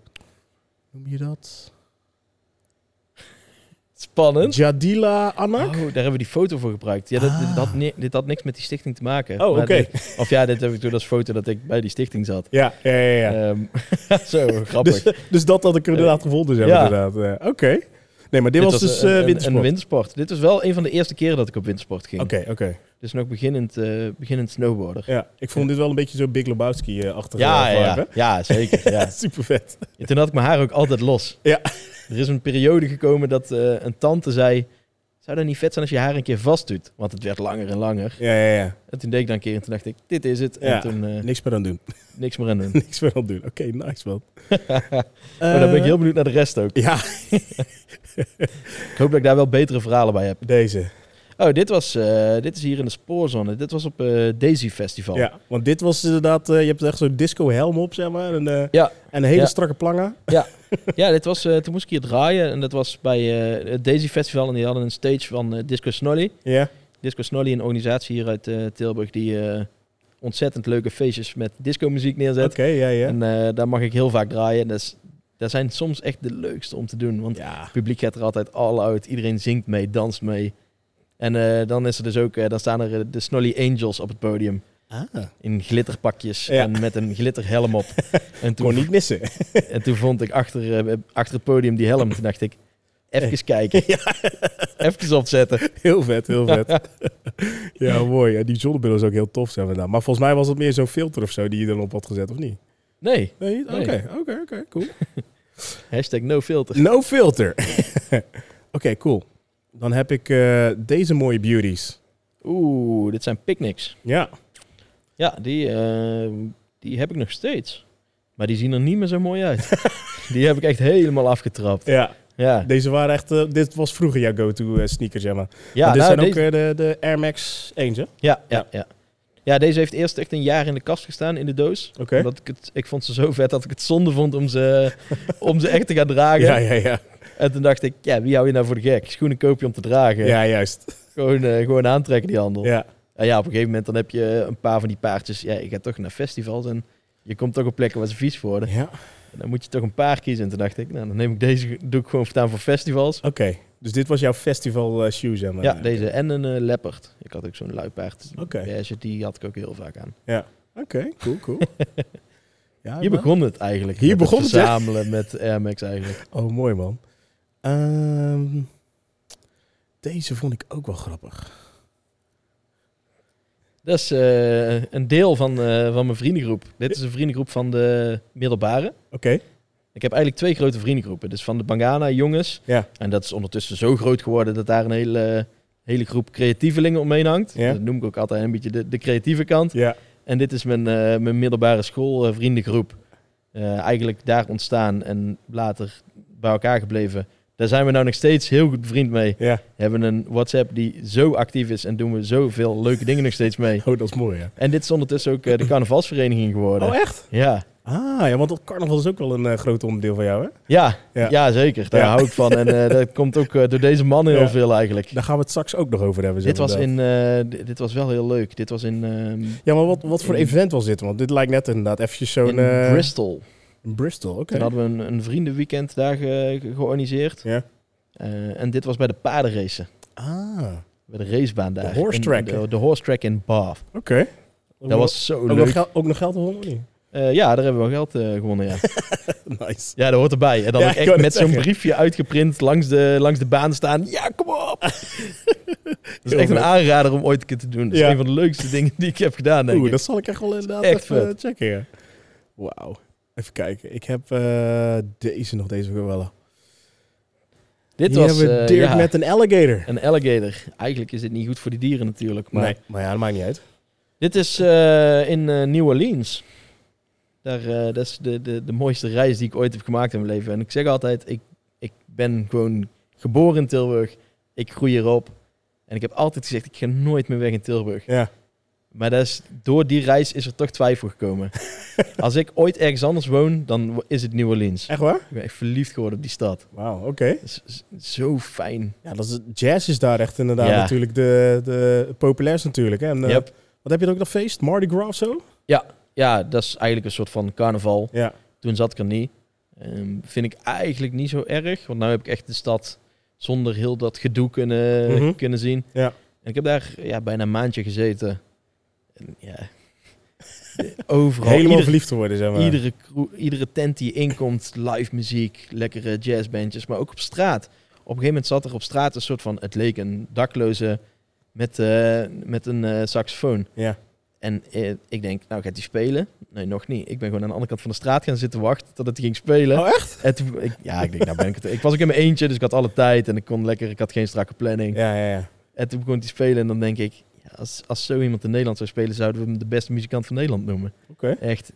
noem je dat? Spannend. Jadila Anak? Oh, daar hebben we die foto voor gebruikt. Ja, dat, dit, Ah. had dit had niks met die stichting te maken. Oh, oké. Of ja, dit heb ik toen als foto dat ik bij die stichting zat. Ja, ja, ja. ja. Ehm, zo, grappig. dus, dus dat had ik inderdaad gevonden, zeg Ja. inderdaad. Eh, Oké. Nee, maar dit, was, dus een, eh een- wintersport. Een wintersport. Dit was wel een van de eerste keren dat ik op wintersport ging. Oké, oké. Dus nog beginnend, eh, beginnend snowboarder. Ja, ik vond dit wel een beetje zo Big Lebowski-achtig. Ja, ja, ja. ja, zeker. Ja. Super vet. Ja, Toen had ik mijn haar ook altijd los. Ja. Er is een periode gekomen dat eh, een tante zei... Zou dat niet vet zijn als je haar een keer vast doet? Want het werd langer en langer. Ja, ja, ja. En toen deed ik dat een keer en toen dacht ik, dit is het. Ja. En toen eh, Niks meer aan doen. niks meer aan doen. Niks meer aan doen. Oké, nice man. maar dan ben ik heel benieuwd naar de rest ook. Ja, Ik hoop dat ik daar wel betere verhalen bij heb. deze. Oh, dit, was, eh, dit is hier in de spoorzone. Dit was op eh, Daisy Festival. Ja, want dit was inderdaad... eh, je hebt echt zo'n disco helm op, zeg maar. En, Ja. en een hele Ja. strakke plangen. Ja, dit was, toen moest ik hier draaien. En dat was bij het Daisy Festival. En die hadden een stage van Disco Snolly. Ja. Disco Snolly, een organisatie hier uit Tilburg... die ontzettend leuke feestjes met disco muziek neerzet. Oké, ja, ja. En daar mag ik heel vaak draaien. En dat, is, dat zijn soms echt de leukste om te doen. Want Ja. het publiek gaat er altijd all out. Iedereen zingt mee, danst mee. En eh, dan, is er dus ook, eh, dan staan er eh, de Snolly Angels op het podium. Ah, In glitterpakjes Ja. en met een glitterhelm op. en, kon toen, niet missen. en toen vond ik achter, achter het podium die helm. Toen dacht ik, even kijken. even opzetten. heel vet, heel vet. ja, mooi. Ja, die zonnebril is ook heel tof, maar. nou. Maar volgens mij was het meer zo'n filter of zo die je dan op had gezet, of niet? Nee? Nee. Oké, oké, oké, cool. hashtag no filter. No filter. Oké, cool. Dan heb ik eh, deze mooie beauties. Oeh, dit zijn picnics. Ja. Ja, die, eh, die heb ik nog steeds. Maar die zien er niet meer zo mooi uit. die heb ik echt helemaal afgetrapt. ja. Ja, Deze waren echt... eh, dit was vroeger jouw go-to sneakers, zeg maar. ja dit nou, zijn ook deze, de, de Air Max 1, hè? ja, ja, ja. Ja, deze heeft eerst echt een jaar in de kast gestaan in de doos. Oké. Omdat ik, het, ik vond ze zo vet dat ik het zonde vond om ze, om ze echt te gaan dragen. Ja, ja, ja. En toen dacht ik, ja, wie hou je nou voor de gek? Schoenen koop je om te dragen. Ja, juist. Gewoon, eh, gewoon aantrekken die handel. Ja. En ja, op een gegeven moment dan heb je een paar van die paardjes. Ja, je gaat toch naar festivals en je komt toch op plekken waar ze vies worden. Ja. En dan moet je toch een paar kiezen. En toen dacht ik, nou, dan neem ik deze, doe ik gewoon voortaan voor festivals. Oké. Dus dit was jouw festival eh, shoe, zeg maar. ja, deze en een leopard. Ik had ook zo'n luipaard. Oké. die had ik ook heel vaak aan. Oké, cool, cool. ja, Hier man. begon het eigenlijk. Hier begon het, ja? verzamelen met Air Max eigenlijk. Oh, mooi man. Ehm, deze vond ik ook wel grappig. Dat is eh, een deel van, eh, van mijn vriendengroep. Dit is een vriendengroep van de middelbare. Oké. Ik heb eigenlijk twee grote vriendengroepen. Dus van de Bangana jongens. Ja. En dat is ondertussen zo groot geworden dat daar een hele, hele groep creatievelingen omheen hangt. Ja. Dat noem ik ook altijd een beetje de, de creatieve kant. Ja. En dit is mijn, eh, mijn middelbare school vriendengroep. Eigenlijk daar ontstaan en later bij elkaar gebleven. Daar zijn we nou nog steeds heel goed bevriend mee. Ja. We hebben een WhatsApp die zo actief is en doen we zoveel leuke dingen nog steeds mee. Oh, dat is mooi, ja. En dit is ondertussen ook eh, de carnavalsvereniging geworden. Oh, echt? Ja. Ah, ja, want dat carnaval is ook wel een eh, groot onderdeel van jou, hè? Ja, Ja. ja. zeker. Daar Ja. hou ik van. En eh, dat komt ook door deze man heel Ja. veel eigenlijk. Daar gaan we het straks ook nog over hebben. Dit was, inderdaad. in, dit was wel heel leuk. Dit was in, ehm, Ja, maar wat, wat voor in- event was dit? Want dit lijkt net inderdaad eventjes zo'n... in Bristol. In Bristol, oké. Toen hadden we een, een vriendenweekend daar ge- ge- georganiseerd. Ja. Eh, en dit was bij de paardenracen. Ah, Bij de racebaan daar. horse In- track. De, de horse track in Bath. oké. Dat was zo ook leuk. ook nog geld gewonnen, niet? Eh, ja, daar hebben we wel geld eh, gewonnen, ja. nice. ja, dat hoort erbij. En dan Ja, ook ik echt met zo'n briefje uitgeprint langs de, langs de baan staan. Ja, kom op! dat is echt een aanrader om ooit een keer te doen. Dat is Ja. een van de leukste dingen die ik heb gedaan, denk Oeh, ik. dat zal ik echt wel inderdaad Echt even vet. checken, ja. Wauw. Even kijken. Ik heb eh, deze nog, deze wel. Dit Hier was hebben we eh, Dirk ja, met een alligator. een alligator. Eigenlijk is dit niet goed voor die dieren natuurlijk. Maar nee, maar ja, dat maakt niet uit. dit is eh, in New Orleans. Daar, dat is de, de, de mooiste reis die ik ooit heb gemaakt in mijn leven. En ik zeg altijd, ik, ik ben gewoon geboren in Tilburg. Ik groei hierop. En ik heb altijd gezegd, ik ga nooit meer weg in Tilburg. Ja. Maar dat is, door die reis is er toch twijfel gekomen. Als ik ooit ergens anders woon, dan is het New Orleans. Echt waar? Ik ben echt verliefd geworden op die stad. Wauw, oké. Zo fijn. Ja, dat is, jazz is daar echt inderdaad Ja. natuurlijk de, de populairste natuurlijk. Hè? En, eh, Yep. Wat heb je dan ook dat feest? Mardi Gras zo? Ja, dat is eigenlijk een soort van carnaval. Ja. Toen zat ik er niet. Ehm, vind ik eigenlijk niet zo erg. Want nu heb ik echt de stad zonder heel dat gedoe kunnen, Mhm. kunnen zien. Ja. En ik heb daar ja, bijna een maandje gezeten. En, ja, overal. Helemaal ieder- verliefd te worden, zeg maar. Iedere, iedere tent die inkomt, live muziek, lekkere jazzbandjes, maar ook op straat. Op een gegeven moment zat er op straat een soort van, het leek een dakloze met, eh, met een eh, saxofoon. Ja. En eh, ik denk, nou gaat hij spelen? Nee, nog niet. Ik ben gewoon aan de andere kant van de straat gaan zitten wachten totdat hij ging spelen. Oh, echt? En toen, ik, ja, ik denk, nou ben ik het. Ik was ook in mijn eentje, dus ik had alle tijd en ik kon lekker, ik had geen strakke planning. Ja, ja, ja. En toen begon hij spelen en dan denk ik, als, als zo iemand in Nederland zou spelen, zouden we hem de beste muzikant van Nederland noemen. Oké. Echt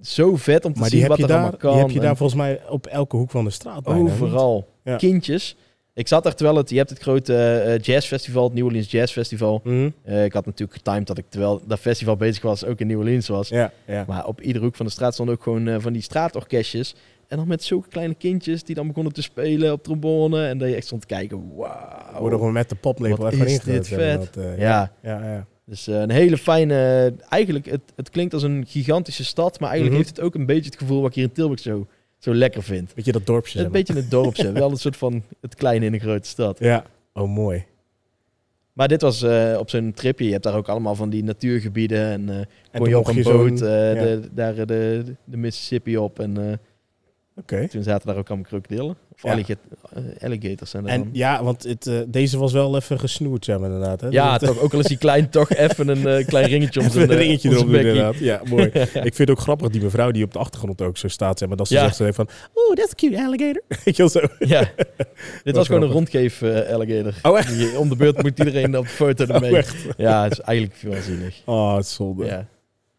zo vet om te Maar zien wat er daar, allemaal kan. die heb je daar en volgens mij op elke hoek van de straat bijna, overal. Ja. Kindjes. Ik zat er terwijl het, je hebt het grote eh, jazzfestival, het New Orleans Jazz Festival. Mhm. Eh, ik had natuurlijk getimed dat ik terwijl dat festival bezig was, ook in New Orleans was. Ja, ja. Maar op iedere hoek van de straat stonden ook gewoon eh, van die straatorkestjes. En dan met zulke kleine kindjes die dan begonnen te spelen op trombone. En dat je echt stond te kijken, wauw. Worden gewoon met de poplepel Wat is dit vet. dat, eh, Ja, ja, ja. dus eh, een hele fijne... Eigenlijk, het, het klinkt als een gigantische stad. Maar eigenlijk Mhm. heeft het ook een beetje het gevoel wat ik hier in Tilburg zo, zo lekker vind. Weet je dat dorpje? Een beetje het dorpje. wel een soort van het kleine in een grote stad. Ja. Oh, mooi. Maar dit was eh, op zo'n tripje. Je hebt daar ook allemaal van die natuurgebieden. En eh En kon je op een boot ja. de, daar de, de Mississippi op. En Toen zaten daar ook allemaal krokodillen. Of Ja. alligat- eh, alligators zijn er En dan. ja, want het, eh, deze was wel even gesnoerd, zeg maar inderdaad. Hè? Ja, Dat- toch, ook al is die klein, toch even een eh, klein ringetje om zijn een ringetje om erop inderdaad. Ja, mooi. Ik vind het ook grappig, die mevrouw die op de achtergrond ook zo staat, zeg maar, dat ze Ja. zegt van, oeh, that's a cute alligator. Weet je wel zo. Ja, dit was gewoon een rondgeef alligator. Oh, echt? Die, om de beurt moet iedereen op de foto Oh, ermee. ja, het is eigenlijk waanzinnig. Oh, het is zonde. Ja.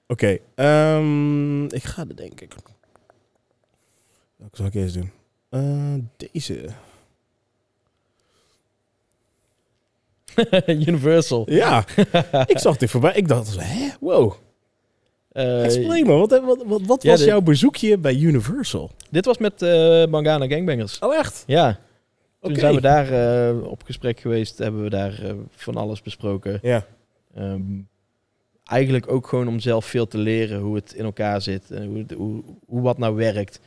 Oké, ehm, ik ga er denk ik. Welke zal ik eerst doen? Eh, deze. Universal. Ja, ik zag dit voorbij. Ik dacht, hè, wow. Eh, Explain me, wat, wat, wat, wat ja, was jouw bezoekje bij Universal? dit was met eh Mangana Gangbangers. Oh, echt? Ja, toen zijn we daar op gesprek geweest. Hebben we daar van alles besproken. Ja, Ehm, eigenlijk ook gewoon om zelf veel te leren hoe het in elkaar zit. En hoe, hoe, hoe wat nou werkt.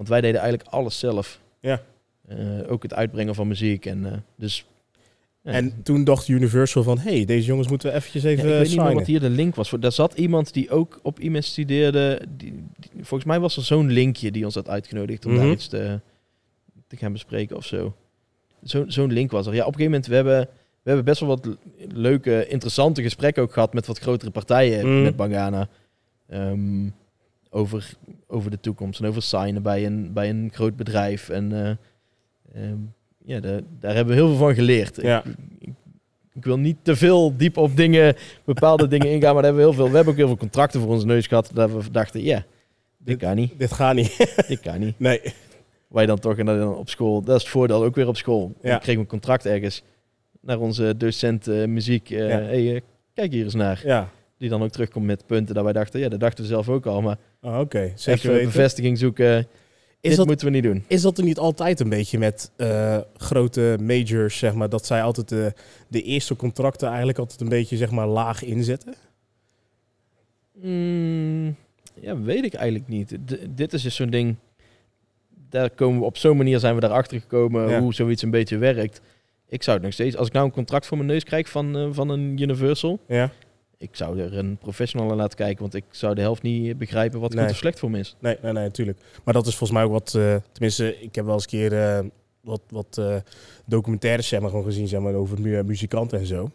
Want wij deden eigenlijk alles zelf. Ja. Eh, ook het uitbrengen van muziek. En, eh, dus, ja. en toen dacht Universal van, hey, deze jongens moeten we eventjes Ja, even ik weet niet meer wat hier de link was. voor. Daar zat iemand die ook op IMES studeerde. Die, die- volgens mij was er zo'n linkje die ons had uitgenodigd om Mhm. daar iets te, te gaan bespreken of zo. Zo- Zo'n link was er. Ja, op een gegeven moment, we hebben, we hebben best wel wat leuke, interessante gesprekken ook gehad met wat grotere partijen Mhm. met Bangana. Ehm, over, over de toekomst en over signen bij een, bij een groot bedrijf. En eh, ehm, ja, daar, daar hebben we heel veel van geleerd. Ja. Ik, ik, ik wil niet te veel diep op dingen, bepaalde dingen ingaan, maar daar hebben we heel veel. We hebben ook heel veel contracten voor onze neus gehad. Dat we dachten, ja, dit kan niet, Dit gaat niet. dit kan niet. nee. Wij dan toch en dan op school. Dat is het voordeel ook weer op school. Ja. Kregen we een contract ergens naar onze docent eh, muziek. Ja. hey, eh, kijk hier eens naar. Ja. Die dan ook terugkomt met punten dat wij dachten, ja, dat dachten we zelf ook al. Maar Oh, Oké, zeker even weten. bevestiging zoeken, Is dit dat, moeten we niet doen. is dat er niet altijd een beetje met eh, grote majors, zeg maar, dat zij altijd de, de eerste contracten eigenlijk altijd een beetje, zeg maar, laag inzetten? Mm, ja, weet ik eigenlijk niet. D- dit is dus zo'n ding. Daar komen we op zo'n manier zijn we daarachter gekomen Ja. hoe zoiets een beetje werkt. Ik zou het nog steeds, als ik nou een contract voor mijn neus krijg van, eh, van een Universal, Ja. Ik zou er een professional aan laten kijken, want ik zou de helft niet begrijpen wat Nee. goed of slecht voor me is. Nee, nee, nee, natuurlijk. Maar dat is volgens mij ook wat, eh, tenminste, ik heb wel eens een keer eh, wat, wat eh, documentaires zeg maar, gewoon gezien zeg maar, over mu- muzikanten en zo.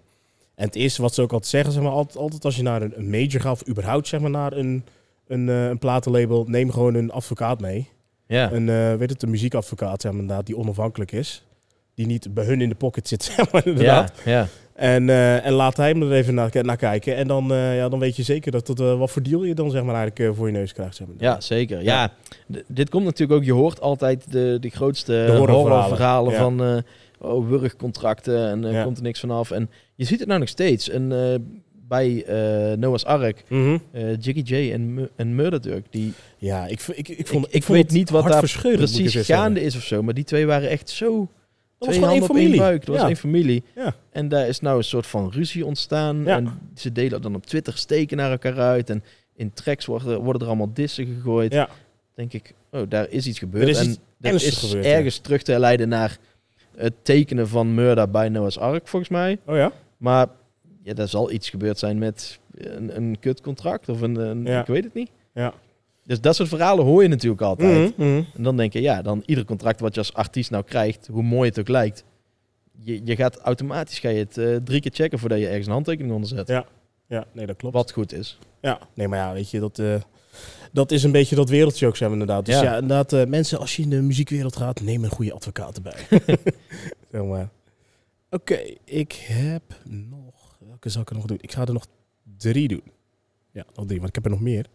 En het eerste wat ze ook altijd zeggen, zeg maar, altijd, altijd als je naar een, major gaat, of überhaupt zeg maar, naar een, een, een platenlabel, neem gewoon een advocaat mee. Ja, Een, weet het, een muziekadvocaat, zeg maar, inderdaad, die onafhankelijk is. Die niet bij hun in de pocket zit, zeg maar, inderdaad. ja, ja. En, eh, en laat hij hem er even naar, naar kijken. En dan, eh, ja, dan weet je zeker dat het, eh, wat voor deal je dan zeg maar, eigenlijk voor je neus krijgt. Zeg maar. ja zeker. Ja, dit komt natuurlijk ook, je hoort altijd de, de grootste horrorverhalen. horrorverhalen Ja. van oh, wurgcontracten en Ja. komt er niks vanaf. En je ziet het nou nog steeds. En bij Noah's Ark Mhm. Jiggy J en, en Murder die Ja, ik, ik, ik, vond, ik, ik, ik vond weet niet wat daar precies gaande is of zo, maar die twee waren echt zo Dat was twee gewoon één handen op één familie. buik. Dat was Ja. één familie. Ja. En daar is nou een soort van ruzie ontstaan. Ja. En ze delen dan op Twitter steken naar elkaar uit. En in tracks worden, worden er allemaal dissen gegooid. Ja. Denk ik, oh, daar is iets gebeurd. Er is en iets dat ernstigs is gebeurd, ja. ergens terug te leiden naar het tekenen van Murder bij Noah's Ark, volgens mij. Oh ja? Maar ja, daar zal iets gebeurd zijn met een, een kutcontract of een, een Ja. ik weet het niet. Ja. Dus dat soort verhalen hoor je natuurlijk altijd. Mhm, mhm. En dan denk je, ja, dan ieder contract wat je als artiest nou krijgt, hoe mooi het ook lijkt, je, je gaat automatisch ga je het eh, drie keer checken voordat je ergens een handtekening onder zet. Ja. Ja, nee, dat klopt. Wat goed is. Ja, nee, maar ja, weet je, dat, eh, dat is een beetje dat wereldje ook, zijn we inderdaad. Dus Ja. ja, inderdaad, eh, mensen, als je in de muziekwereld gaat, neem een goede advocaat erbij. zeg maar. Oké, ik heb nog... Welke zal ik er nog doen? Ik ga er nog drie doen. Ja, nog drie, want ik heb er nog meer.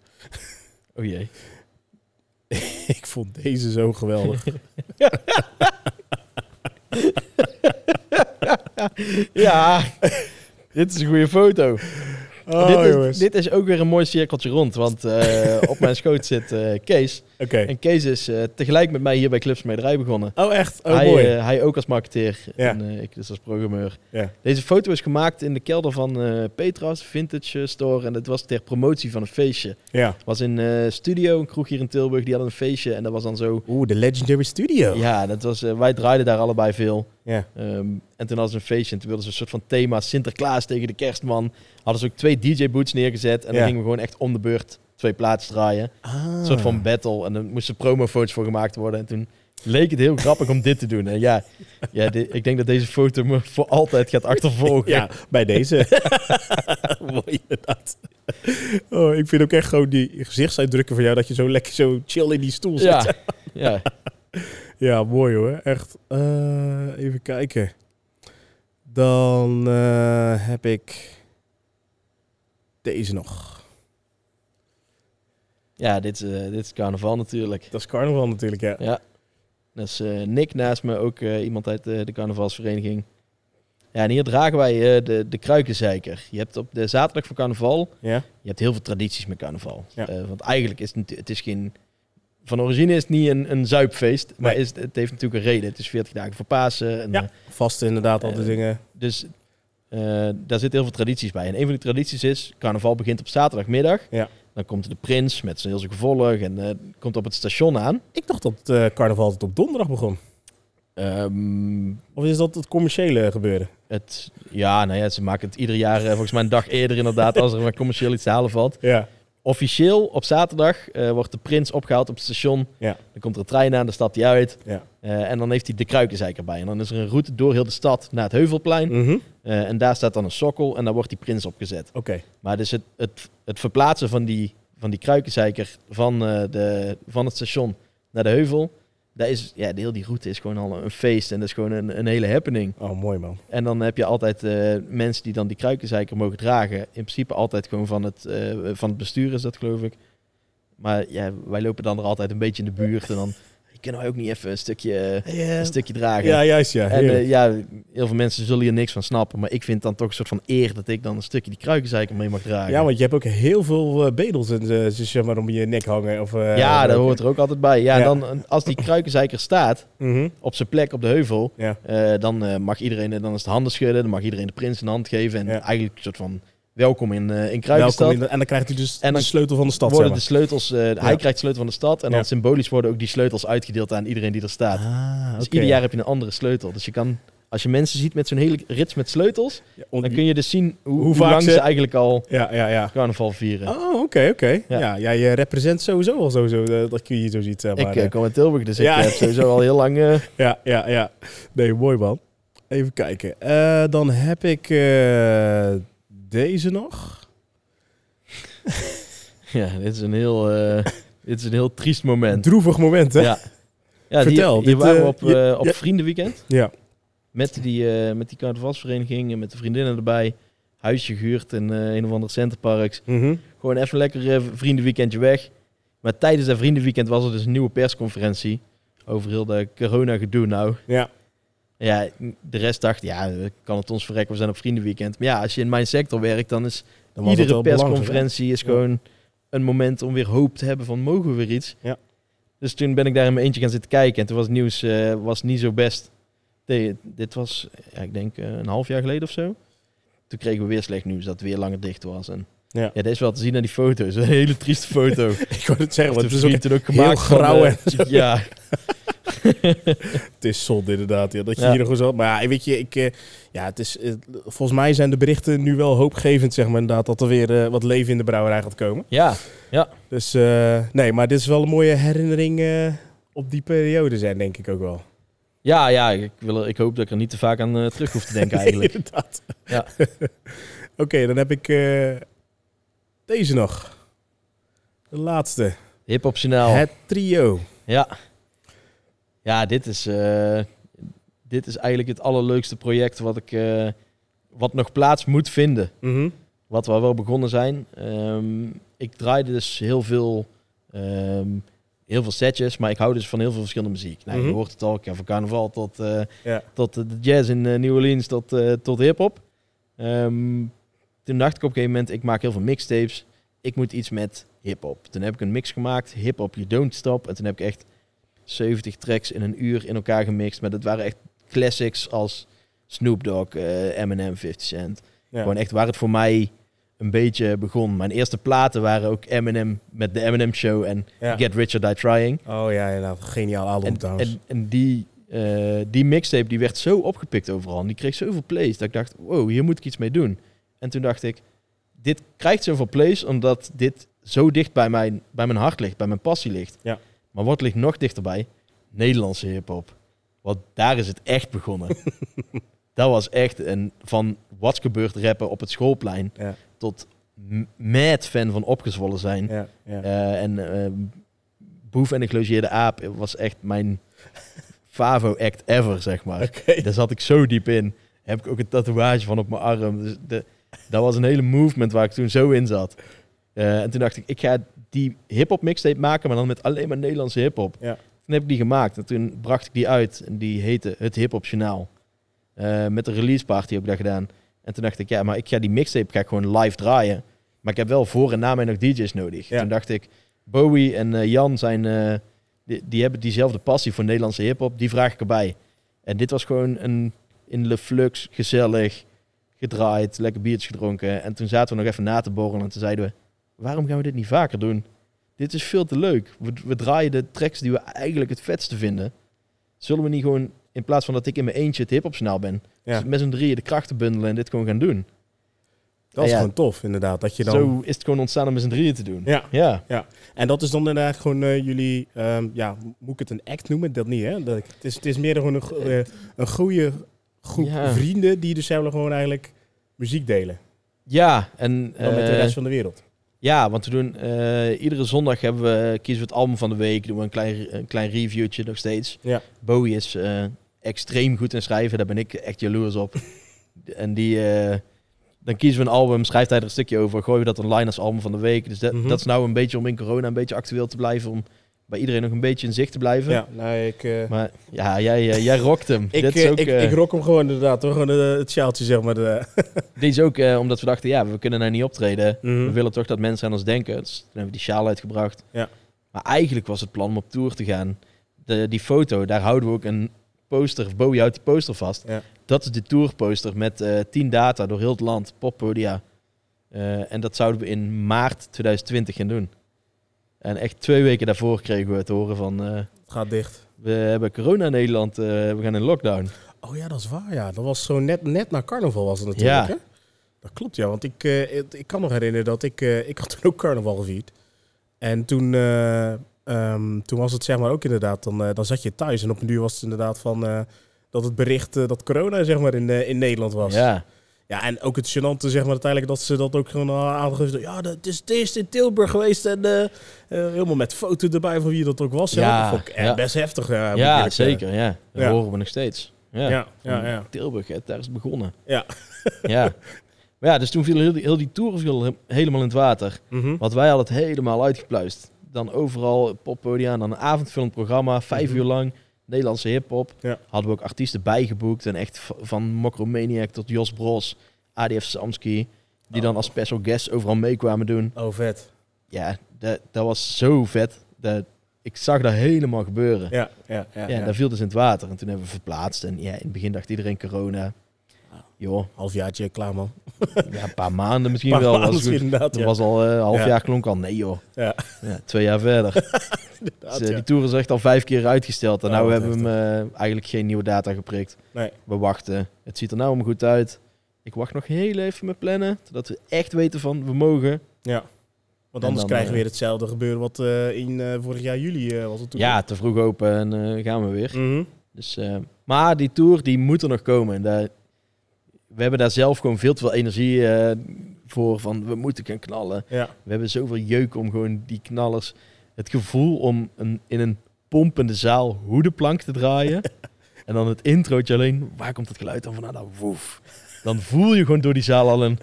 Oh jee. ik vond deze zo geweldig. ja, dit is een goede foto. Oh, dit, is, dit is ook weer een mooi cirkeltje rond, want eh, op mijn schoot zit eh, Kees. En Kees is eh, tegelijk met mij hier bij Clips Mederij begonnen. Oh, echt? Oh, hij, mooi. eh, hij ook als marketeer Ja. en eh, ik dus als programmeur. ja. Deze foto is gemaakt in de kelder van Petras, Vintage Store. En het was ter promotie van een feestje. ja. Was in Studio, een kroeg hier in Tilburg. Die hadden een feestje en dat was dan zo... Oeh, de Legendary Studio. Ja, dat was, wij draaiden daar allebei veel. Ja. Ehm, en toen hadden ze een feestje en toen wilden ze een soort van thema Sinterklaas tegen de kerstman. Hadden ze ook twee DJ-boots neergezet en dan gingen we gewoon echt om de beurt twee plaatsen draaien. Ah. Een soort van battle. En dan moesten promofoto's voor gemaakt worden. En toen leek het heel grappig om dit te doen. En ja, ja ik denk dat deze foto me voor altijd gaat achtervolgen. Ja, bij deze. Mooi inderdaad. Oh, ik vind ook echt gewoon die gezichtsuitdrukken van jou, dat je zo lekker zo chill in die stoel zit. ja. ja. Ja, mooi hoor. Echt. Eh, even kijken. Dan eh, heb ik deze nog. Ja dit, is, eh, dit is carnaval natuurlijk. Dat is carnaval natuurlijk, ja. Ja. Dat is eh, Nick naast me, ook eh, iemand uit de carnavalsvereniging. Ja, en hier dragen wij de, de kruikenzeiker. Je hebt op de zaterdag van carnaval, Ja? je hebt heel veel tradities met carnaval. Ja. Want eigenlijk is het, het is geen... Van origine is het niet een, een zuipfeest, maar Nee. is, het het heeft natuurlijk een reden. Het is 40 dagen voor Pasen. En, Ja. eh, Vast inderdaad, al die dingen. dus eh, daar zitten heel veel tradities bij. En een van die tradities is, carnaval begint op zaterdagmiddag. Ja. Dan komt de prins met zijn heel zijn gevolg en eh, komt op het station aan. Ik dacht dat eh, carnaval altijd op donderdag begon. Ehm, Of is dat het commerciële gebeuren? Het, ja, nou ja, ze maken het ieder jaar volgens mij een dag eerder inderdaad als er maar commercieel iets te halen valt. Ja. Officieel op zaterdag eh, wordt de prins opgehaald op het station. Ja. Dan komt er een trein aan, dan stapt hij uit. Ja. Eh, en dan heeft hij de kruikenzeiker bij. En dan is er een route door heel de stad naar het Heuvelplein. Mhm. Eh, en daar staat dan een sokkel en daar wordt die prins opgezet. Oké. Maar dus het, het, het verplaatsen van die, van die kruikenzeiker van, de, van het station naar de heuvel... Daar is, ja, de heel die route is gewoon al een feest en dat is gewoon een, een hele happening. Oh, mooi man. En dan heb je altijd eh, mensen die dan die kruikenzeiker mogen dragen. In principe altijd gewoon van het, eh, van het bestuur is dat geloof ik. Maar ja, wij lopen dan er altijd een beetje in de buurt. En dan kunnen wij ook niet even een stukje, een stukje dragen. Ja, juist ja. en eh, ja, heel veel mensen zullen hier niks van snappen. Maar ik vind het dan toch een soort van eer dat ik dan een stukje die kruikenzeiker mee mag dragen. ja, want je hebt ook heel veel eh, bedels en eh, ze zeg maar om je nek hangen. Of, eh, ja, dat hoort er ook altijd bij. Ja, Ja. En dan als die kruikenzeiker staat Mhm. op zijn plek op de heuvel, Ja. Eh, dan eh, mag iedereen, dan is het handen schudden, dan mag iedereen de prins een hand geven. En Ja. eigenlijk een soort van welkom in, eh in en dan krijgt hij dus En dan de sleutel van de stad. worden zeg de sleutels, eh, Hij krijgt de sleutel van de stad en Ja. dan symbolisch worden ook die sleutels uitgedeeld aan iedereen die er staat. Ah, Dus ieder jaar heb je een andere sleutel. Dus je kan, als je mensen ziet met zo'n hele rits met sleutels, Ja, on- dan kun je dus zien hoe, Hoe hoe, vaak lang ze- ze eigenlijk al Ja, ja, ja. carnaval vieren. Oh, oké, oké. Ja. Ja. Ja, je represent sowieso al sowieso, eh, dat je hier zo ziet. Maar. ik kom uit Tilburg, dus ik heb sowieso al heel lang... Ja, ja, ja. Nee, mooi man. Even kijken. Dan heb ik deze nog. ja, dit is een heel, eh, dit is een heel triest moment. Droevig moment, hè? Ja. Ja, Vertel, hier dit, waren we eh, op, eh, op vriendenweekend. Ja. Met die, met die carnavalsvereniging en met de vriendinnen erbij. Huisje gehuurd in een of ander centerparks. Mhm. Gewoon even lekker vriendenweekendje weg. Maar tijdens dat vriendenweekend was er dus een nieuwe persconferentie. Over heel de corona gedoe nou. Ja. Ja, de rest dacht, ja, kan het ons verrekken, we zijn op vriendenweekend. Maar ja, als je in mijn sector werkt, dan is Dan iedere persconferentie is Ja. gewoon een moment om weer hoop te hebben van mogen we weer iets. Ja. Dus toen ben ik daar in mijn eentje gaan zitten kijken en toen was het nieuws eh, was niet zo best. Nee, dit was, ja, ik denk eh, een half jaar geleden of zo. Toen kregen we weer slecht nieuws dat het weer langer dicht was. En Ja. ja, dat is wel te zien aan die foto's. Een hele trieste foto. Ik wou het zeggen, want het is, ook, ook heel gemaakt van, grauw eh, ja, het is zonde inderdaad. Ja, dat je Ja. hier nog eens wat... Maar ja, weet je, ik, eh, ja, het is, volgens mij zijn de berichten nu wel hoopgevend, zeg maar, inderdaad, dat er weer eh, wat leven in de brouwerij gaat komen. ja, Dus eh, nee, maar dit is wel een mooie herinnering op die periode zijn, denk ik ook wel. ja, ja ik, wil, ik hoop dat ik er niet te vaak aan terug hoef te denken eigenlijk. inderdaad. Ja. Oké, dan heb ik deze nog. De laatste. Hip-hop. Het trio. Ja. Ja, dit is, eh, dit is eigenlijk het allerleukste project wat ik eh, wat nog plaats moet vinden. Mhm. Wat we wel begonnen zijn. Ehm, ik draaide dus heel veel, ehm, heel veel setjes, maar ik hou dus van heel veel verschillende muziek. Nou, Mhm. Je hoort het al, van carnaval tot, Ja. tot de jazz in New Orleans, tot, tot hip-hop. Ehm, toen dacht ik op een gegeven moment, ik maak heel veel mixtapes. Ik moet iets met hip-hop. Toen heb ik een mix gemaakt, hip-hop, you don't stop. En toen heb ik echt 70 tracks in een uur in elkaar gemixt. Maar dat waren echt classics als Snoop Dogg, eh, Eminem, 50 Cent. Ja. Gewoon echt waar het voor mij een beetje begon. Mijn eerste platen waren ook Eminem met de Eminem Show en Ja. Get Rich or Die Trying. Oh ja, ja, nou, geniaal album En, trouwens. en, en die, eh, die mixtape die werd zo opgepikt overal. En die kreeg zoveel plays dat ik dacht, wow, hier moet ik iets mee doen. En toen dacht ik, dit krijgt zoveel plays omdat dit zo dicht bij mijn, bij mijn hart ligt, bij mijn passie ligt. Ja. Maar wat ligt nog dichterbij? Nederlandse hip-hop. Want daar is het echt begonnen. dat was echt een van wat gebeurt rappen op het schoolplein Ja, tot mad fan van opgezwollen zijn. ja, ja. Eh, en eh, Boef en de Gelogeerde Aap was echt mijn favo-act ever, zeg maar. Daar zat ik zo diep in. Heb ik ook een tatoeage van op mijn arm. Dus de, dat was een hele movement waar ik toen zo in zat. Eh, en toen dacht ik, ik ga die hip-hop mixtape maken, maar dan met alleen maar Nederlandse hip-hop. Ja. Toen heb ik die gemaakt en toen bracht ik die uit. En die heette Het Hip-Hop Journaal. Eh, met een release party heb ik dat gedaan. En toen dacht ik, ja, maar ik ga die mixtape ga ik gewoon live draaien. Maar ik heb wel voor en na mij nog DJ's nodig. Ja. Toen dacht ik, Bowie en eh, Jan zijn, eh, die, die hebben diezelfde passie voor Nederlandse hip-hop. Die vraag ik erbij. En dit was gewoon een in Le Flux, gezellig, gedraaid, lekker biertje gedronken. En toen zaten we nog even na te borrelen en toen zeiden we, waarom gaan we dit niet vaker doen? Dit is veel te leuk. We, we draaien de tracks die we eigenlijk het vetste vinden. Zullen we niet gewoon, in plaats van dat ik in mijn eentje het hip-hop snel ben, Ja. met z'n drieën de krachten bundelen en dit gewoon gaan doen? Dat is Ja. gewoon tof, inderdaad. Dat je dan... Zo is het gewoon ontstaan om met z'n drieën te doen. Ja. Ja. En dat is dan inderdaad gewoon eh, jullie, ehm, ja, moet ik het een act noemen? Dat niet, hè? Dat, het, is, het is meer gewoon een, eh, een goede groep Ja. vrienden die dus gewoon eigenlijk muziek delen. Ja, en Dan met de eh, rest van de wereld. Ja, want we doen eh, iedere zondag hebben we, kiezen we het album van de week. Doen we een klein, een klein reviewtje nog steeds. Ja. Bowie is eh, extreem goed in schrijven. Daar ben ik echt jaloers op. en die, eh, dan kiezen we een album, schrijft hij er een stukje over. Gooien we dat online als album van de week. Dus dat, Mhm. dat is nou een beetje om in corona een beetje actueel te blijven. Om bij iedereen nog een beetje in zicht te blijven. Ja, nou, ik, eh, Maar ja, jij, eh, jij rokt hem. ik, Dit is eh, ook, ik, ik rock hem gewoon inderdaad, hoor. Gewoon het sjaaltje, zeg maar. De, Dit is ook omdat we dachten, ja, we kunnen nou niet optreden. Mhm. We willen toch dat mensen aan ons denken. Dus toen hebben we die sjaal uitgebracht. Ja. Maar eigenlijk was het plan om op tour te gaan. De, die foto, daar houden we ook een poster. Bowie houdt die poster vast. Ja. Dat is de tourposter met 10 data door heel het land. Poppodia. En dat zouden we in maart 2020 gaan doen. En echt twee weken daarvoor kregen we het horen van... eh, het gaat dicht. we hebben corona in Nederland. eh, we gaan in lockdown. Oh ja, dat is waar, ja. Dat was zo net, net na carnaval was het natuurlijk, Ja. hè? Dat klopt, ja. Want ik, eh, ik, kan nog herinneren dat ik... ik had toen ook carnaval gevierd. En toen, eh, ehm, toen was het zeg maar ook inderdaad... Dan, dan zat je thuis en op een duur was het inderdaad van... dat het bericht dat corona zeg maar in, in Nederland was. Ja. Ja, en ook het gênante zeg maar uiteindelijk dat ze dat ook gewoon aangegeven. Ja, dat is het eerst in Tilburg geweest en eh, helemaal met foto erbij van wie dat ook was. Ja, dat ja. best heftig. Ja, zeker. Ja. Dat Ja. horen we nog steeds. Ja, Ja, ja, Van ja. Tilburg, hè, daar is het begonnen. Ja. ja. Maar ja, dus toen viel heel die, heel die tour viel he- helemaal in het water. Mhm. Want wij hadden het helemaal uitgepluist. Dan overal poppodia, dan een avondvullend programma, vijf Mhm. uur lang. Nederlandse hip-hop. Ja. Hadden we ook artiesten bijgeboekt. En echt van Mokromaniac tot Jos Bros, ADF Samski. Die dan als special guests overal meekwamen doen. Oh, vet. Ja, dat, dat was zo vet. Dat, ik zag dat helemaal gebeuren. Ja, ja, ja. Ja, ja. dat viel dus in het water. En toen hebben we verplaatst. En ja, in het begin dacht iedereen corona. Joh, Halfjaartje, klaar man. ja, een paar maanden misschien Maar wel. Was misschien goed. ja. was al eh, een half Ja. jaar klonk al. Nee joh. Ja. Ja, twee jaar verder. Dus, ja. Die tour is echt al vijf keer uitgesteld. En Oh, nou hebben we hem eh, eigenlijk geen nieuwe data geprikt. Nee. We wachten. Het ziet er nou allemaal goed uit. Ik wacht nog heel even met plannen. Totdat we echt weten van we mogen. Ja. Want anders dan, krijgen we weer hetzelfde gebeuren wat in vorig jaar juli was het toen. Ja, te vroeg open en gaan we weer. Mhm. Dus, maar die tour die moet er nog komen. En daar- we hebben daar zelf gewoon veel te veel energie eh, voor. Van we moeten gaan knallen. Ja. We hebben zoveel jeuk om gewoon die knallers. Het gevoel om een, in een pompende zaal hoedenplank te draaien. en dan het introotje alleen. Waar komt het geluid dan vandaan? Nou, woef. Dan voel je gewoon door die zaal al een...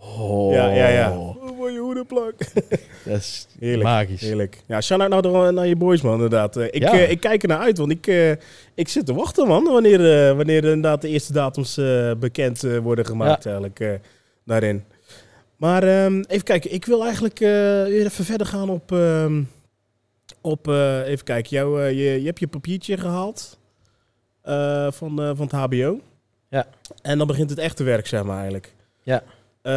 Oh, Ja, ja, ja. Oh, mooie hoedenplak. Dat is Heerlijk, magisch. Heerlijk. Ja, shout-out door- naar je boys, man, inderdaad. Eh, ik, Ja. eh, ik kijk er naar uit, want ik, eh, ik zit te wachten, man. Wanneer, eh, wanneer inderdaad de eerste datums bekend worden gemaakt, eigenlijk, eh, daarin. Maar ehm, even kijken, ik wil eigenlijk weer even verder gaan op... ehm, op even kijken, jou, je, je hebt je papiertje gehaald eh, van, van het HBO. Ja. En dan begint het echte werk, zeg maar, eigenlijk. Ja. Eh,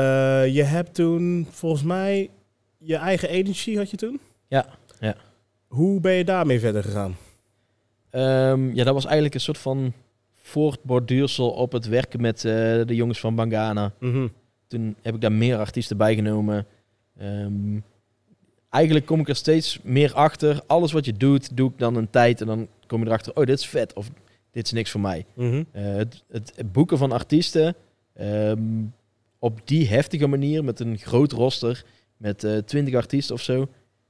je hebt toen, volgens mij, je eigen agency had je toen? Ja, ja. Hoe ben je daarmee verder gegaan? Ehm, ja, dat was eigenlijk een soort van voortborduursel op het werken met eh, de jongens van Bangana. Toen heb ik daar meer artiesten bij genomen. Ehm, eigenlijk kom ik er steeds meer achter. Alles wat je doet, doe ik dan een tijd en dan kom je erachter, oh, dit is vet of dit is niks voor mij. Mhm. Eh, het, het boeken van artiesten ehm, op die heftige manier met een groot roster met eh 20 artiesten of zo,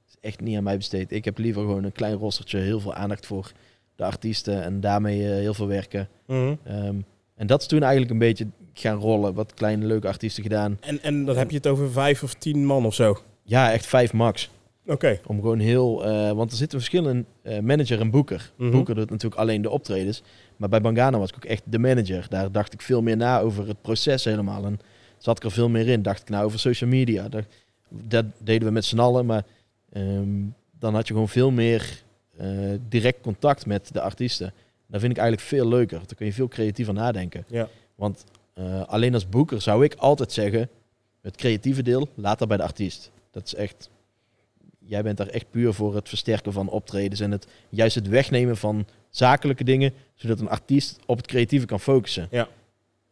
is echt niet aan mij besteed. Ik heb liever gewoon een klein rostertje, heel veel aandacht voor de artiesten en daarmee eh, heel veel werken. Mhm. Ehm, en dat is toen eigenlijk een beetje gaan rollen. Wat kleine leuke artiesten gedaan. En, en dan heb je het over vijf of tien man of zo. Ja, echt vijf max. Oké. Om gewoon heel... eh, want er zitten verschillen manager en boeker. Mhm. Boeker doet natuurlijk alleen de optredens. Maar bij Bangana was ik ook echt de manager. Daar dacht ik veel meer na over het proces helemaal. En zat ik er veel meer in. Dacht ik nou over social media. Dat, dat deden we met z'n allen. Maar ehm, dan had je gewoon veel meer eh, direct contact met de artiesten. Dat vind ik eigenlijk veel leuker. Dan kun je veel creatiever nadenken. Ja. Want eh, alleen als boeker zou ik altijd zeggen... Het creatieve deel, laat dat bij de artiest. Dat is echt... Jij bent daar echt puur voor het versterken van optredens en het juist het wegnemen van zakelijke dingen, zodat een artiest op het creatieve kan focussen. Ja.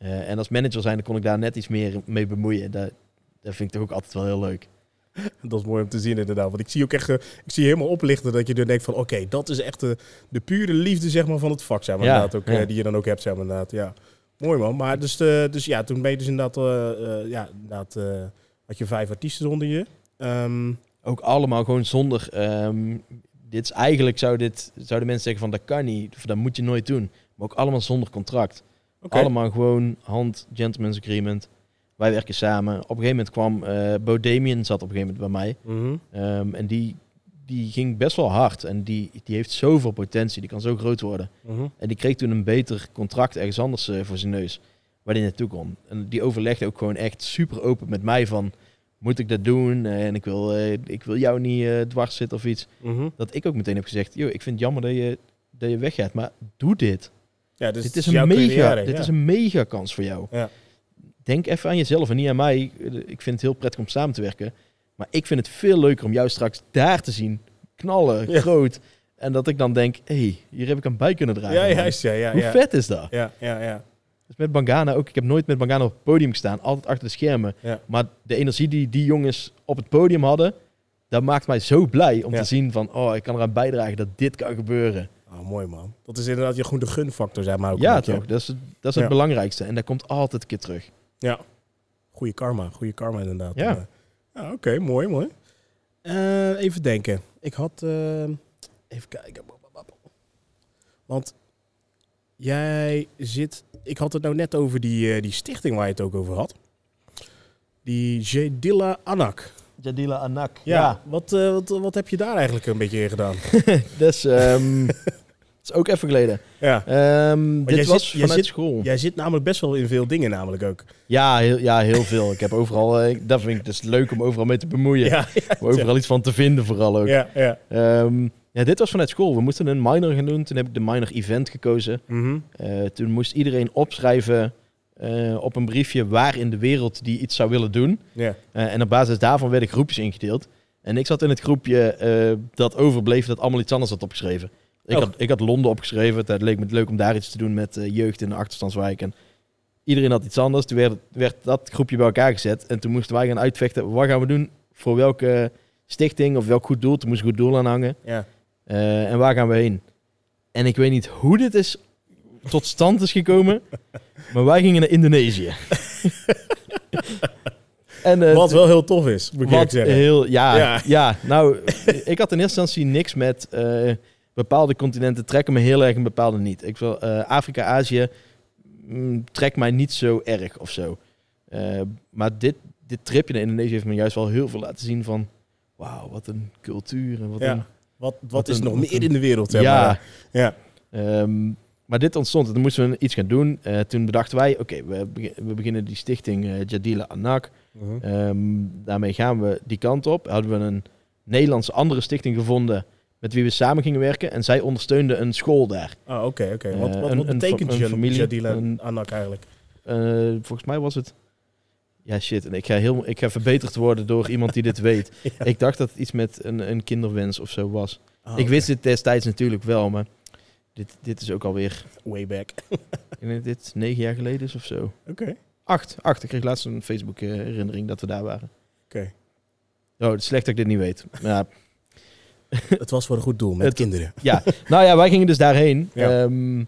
Eh, en als manager zijn, dan kon ik daar net iets meer mee bemoeien. Dat, dat vind ik toch ook altijd wel heel leuk. Dat is mooi om te zien inderdaad. Want ik zie ook echt, eh, ik zie helemaal oplichten dat je er denkt van, oké, dat is echt de, de pure liefde zeg maar van het vak, zeg maar, Ja, inderdaad, ook, ja. eh, die je dan ook hebt, zeg maar, inderdaad. Ja, mooi man. Maar dus, eh, dus ja, toen ben je dus inderdaad, eh, eh, ja, inderdaad, eh, had je vijf artiesten onder je. Ehm, Ook allemaal gewoon zonder. ehm, dit is eigenlijk zou dit zouden mensen zeggen van dat kan niet, of dat moet je nooit doen. Maar ook allemaal zonder contract. Allemaal gewoon hand gentleman's agreement. Wij werken samen. Op een gegeven moment kwam eh Bo Damien zat op een gegeven moment bij mij. Mhm. Ehm, en die, die ging best wel hard. En die, die heeft zoveel potentie. Die kan zo groot worden. Mhm. En die kreeg toen een beter contract ergens anders eh, voor zijn neus. Waar hij naartoe kon. En die overlegde ook gewoon echt super open met mij van... Moet ik dat doen? Eh, en ik wil, eh, ik wil jou niet eh, dwars zitten of iets. Mhm. Dat ik ook meteen heb gezegd... Yo, ik vind het jammer dat je, dat je weggaat. Maar doe dit. Ja, dus dit het is een mega, carrière, dit ja. is een mega kans voor jou. Ja. Denk even aan jezelf en niet aan mij. Ik vind het heel prettig om samen te werken. Maar ik vind het veel leuker om jou straks daar te zien. Knallen, Ja. groot. En dat ik dan denk, hé, hey, hier heb ik aan bij kunnen dragen. Ja, man. juist, ja, ja. Hoe vet is dat? Ja, ja, ja. Dus met Bangana ook. Ik heb nooit met Bangana op het podium gestaan. Altijd achter de schermen. Maar de energie die die jongens op het podium hadden... Dat maakt mij zo blij om te zien van... Oh, ik kan eraan bijdragen dat dit kan gebeuren. Oh, mooi man. Dat is inderdaad je gewoon de gunfactor, zeg maar. Ook ja, toch. Dat is, het- dat is het Ja. belangrijkste. En dat komt altijd een keer terug. Ja. Goeie karma, goede karma inderdaad. Ja. Ja, Oké, mooi, mooi. Eh, even denken. Ik had... eh, even kijken. Want jij zit... Ik had het nou net over die, eh, die stichting waar je het ook over had. Die Jedilla Anak. Jadila Anak. Ja. Wat, eh, wat, wat heb je daar eigenlijk een beetje in gedaan? Dus, ehm, dat is ook even geleden. ja. Ehm, dit was zit- vanuit zit- school. Jij zit namelijk best wel in veel dingen namelijk ook. Ja, heel, ja, heel veel. Ik heb overal... eh, dat vind ik dus leuk om overal mee te bemoeien. Ja, Om overal iets van te vinden vooral ook. ja, ja. Ehm, ja, dit was vanuit school. We moesten een minor gaan doen. Toen heb ik de minor event gekozen. Mhm. Eh, toen moest iedereen opschrijven eh, op een briefje waar in de wereld die iets zou willen doen. Ja. En op basis daarvan werden groepjes ingedeeld. En ik zat in het groepje dat overbleef, dat allemaal iets anders had opgeschreven. Ik, Oh. had, ik had Londen opgeschreven. Het leek me leuk om daar iets te doen met eh, jeugd in de achterstandswijk. En iedereen had iets anders. Toen werd, werd dat groepje bij elkaar gezet. En toen moesten wij gaan uitvechten. Wat gaan we doen? Voor welke stichting of welk goed doel? Toen moest een goed doel aan hangen. Ja. Eh, en waar gaan we heen? En ik weet niet hoe dit is tot stand is gekomen. maar wij gingen naar Indonesië. en, eh, Wat wel heel tof is, moet ik wat zeggen. heel, ja, Ja. ja. nou, ik had in eerste instantie niks met bepaalde continenten trekken me heel erg en bepaalde niet. Ik wil eh, Afrika, Azië mm, trekt mij niet zo erg of zo. Eh, maar dit, dit tripje naar Indonesië heeft me juist wel heel veel laten zien van, wauw, wat een cultuur en wat Ja. een Wat, wat, Wat is een- nog meer een- in de wereld, ja. maar. Ja. Ehm, maar dit ontstond. en Toen moesten we iets gaan doen. Eh, toen bedachten wij, oké, we, we beginnen die stichting Jadila Anak. Mhm. Ehm, daarmee gaan we die kant op. Hadden we een Nederlandse andere stichting gevonden met wie we samen gingen werken. En zij ondersteunde een school daar. Ah, oké, oké. Eh, Wat, wat, een- wat een betekent een Jad- familie, Jadila een- Anak eigenlijk? Eh, volgens mij was het... Ja, shit. En ik ga, heel, ik ga verbeterd worden door iemand die dit weet. Ja. Ik dacht dat het iets met een, een kinderwens of zo was. Ah, ik wist dit destijds natuurlijk wel, maar dit, dit is ook alweer... Way back. Ik denk dat dit negen jaar geleden is of zo. Oké. Acht, acht. Ik kreeg laatst een Facebook eh, herinnering dat we daar waren. Oké. Oh, het is slecht dat ik dit niet weet. Ja, Het was voor een goed doel met Het- kinderen. ja. nou ja, wij gingen dus daarheen. Ja. Ehm,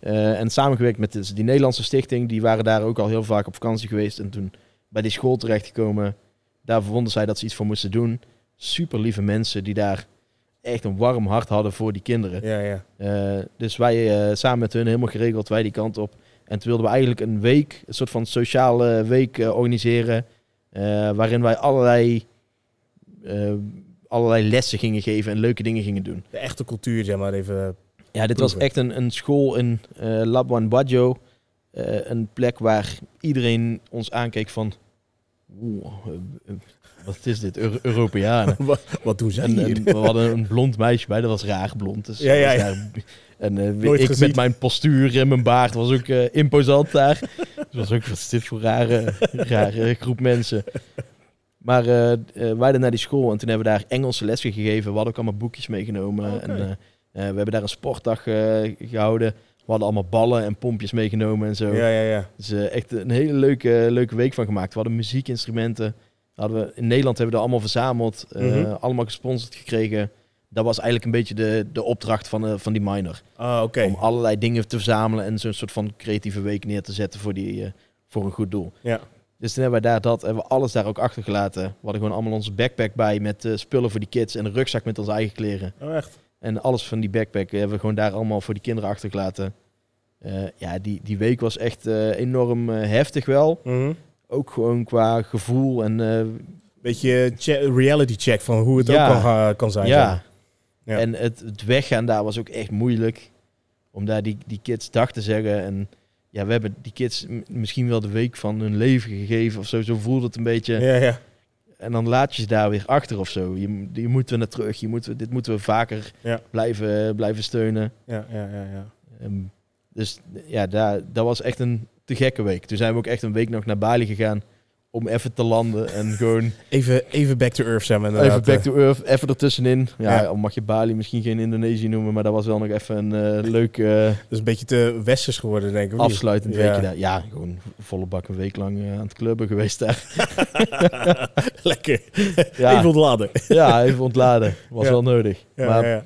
eh, en samengewerkt met dus die Nederlandse stichting. Die waren daar ook al heel vaak op vakantie geweest. En toen bij die school terechtgekomen. Daar vonden zij dat ze iets voor moesten doen. Super lieve mensen die daar echt een warm hart hadden voor die kinderen. Ja, ja. Eh, dus wij eh, samen met hun helemaal geregeld, wij die kant op. En toen wilden we eigenlijk een week, een soort van sociale week organiseren. waarin wij allerlei, allerlei lessen gingen geven en leuke dingen gingen doen. De echte cultuur, zeg maar even. Ja, dit was echt een, een school in eh Labuan Bajo. Eh, een plek waar iedereen ons aankeek van... Oeh, eh, wat is dit? Euro Europeanen. Wat, wat doen zij En, we hadden een blond meisje bij, dat was raar blond. Dus Ja, ja, daar- En Nooit ik gezien. met mijn postuur en mijn baard was ook imposant daar. Dus was ook, wat is dit voor rare, rare groep mensen. Maar eh, wij hadden naar die school en toen hebben we daar Engelse lessen gegeven. We hadden ook allemaal boekjes meegenomen. En, eh, we hebben daar een sportdag eh, gehouden. We hadden allemaal ballen en pompjes meegenomen en zo. Ja, ja, ja. Dus echt een hele leuke, leuke week van gemaakt. We hadden muziekinstrumenten. Hadden we, in Nederland hebben we er allemaal verzameld. Mhm. Allemaal gesponsord gekregen. Dat was eigenlijk een beetje de, de opdracht van, van die minor. Ah, oké. Om allerlei dingen te verzamelen en zo'n soort van creatieve week neer te zetten voor, die, voor een goed doel. Ja. Dus toen hebben wij daar dat, hebben we alles daar ook achtergelaten. We hadden gewoon allemaal onze backpack bij met eh, spullen voor die kids en een rugzak met onze eigen kleren. Oh, echt? En alles van die backpack hebben we gewoon daar allemaal voor die kinderen achtergelaten. Eh, ja, die, die week was echt eh, enorm heftig wel. Mhm. Ook gewoon qua gevoel en Beetje che- reality check van hoe het Ja. ook kan, kan zijn. ja. Ja. En het, het weggaan daar was ook echt moeilijk. Om daar die, die kids dag te zeggen. En ja, we hebben die kids misschien wel de week van hun leven gegeven of zo. Zo voelde het een beetje. Ja, ja. En dan laat je ze daar weer achter of zo. Je, je moet er naar terug. Je moet, dit moeten we vaker Ja. blijven, blijven steunen. Ja, ja, ja, ja. Ehm, dus ja, daar, dat was echt een te gekke week. Toen zijn we ook echt een week nog naar Bali gegaan. Om even te landen en gewoon Even, even back to earth zijn we even back to earth, even ertussenin. Ja, Ja. mag je Bali misschien geen Indonesië noemen, maar dat was wel nog even een eh, leuk eh, Dat is een beetje te westers geworden, denk ik. afsluitend Ja. weekje daar. Ja, gewoon volle bak een week lang eh, aan het clubben geweest daar. Lekker. Ja, Even ontladen. ja even ontladen. Was Ja. wel nodig. Ja, maar ja, ja.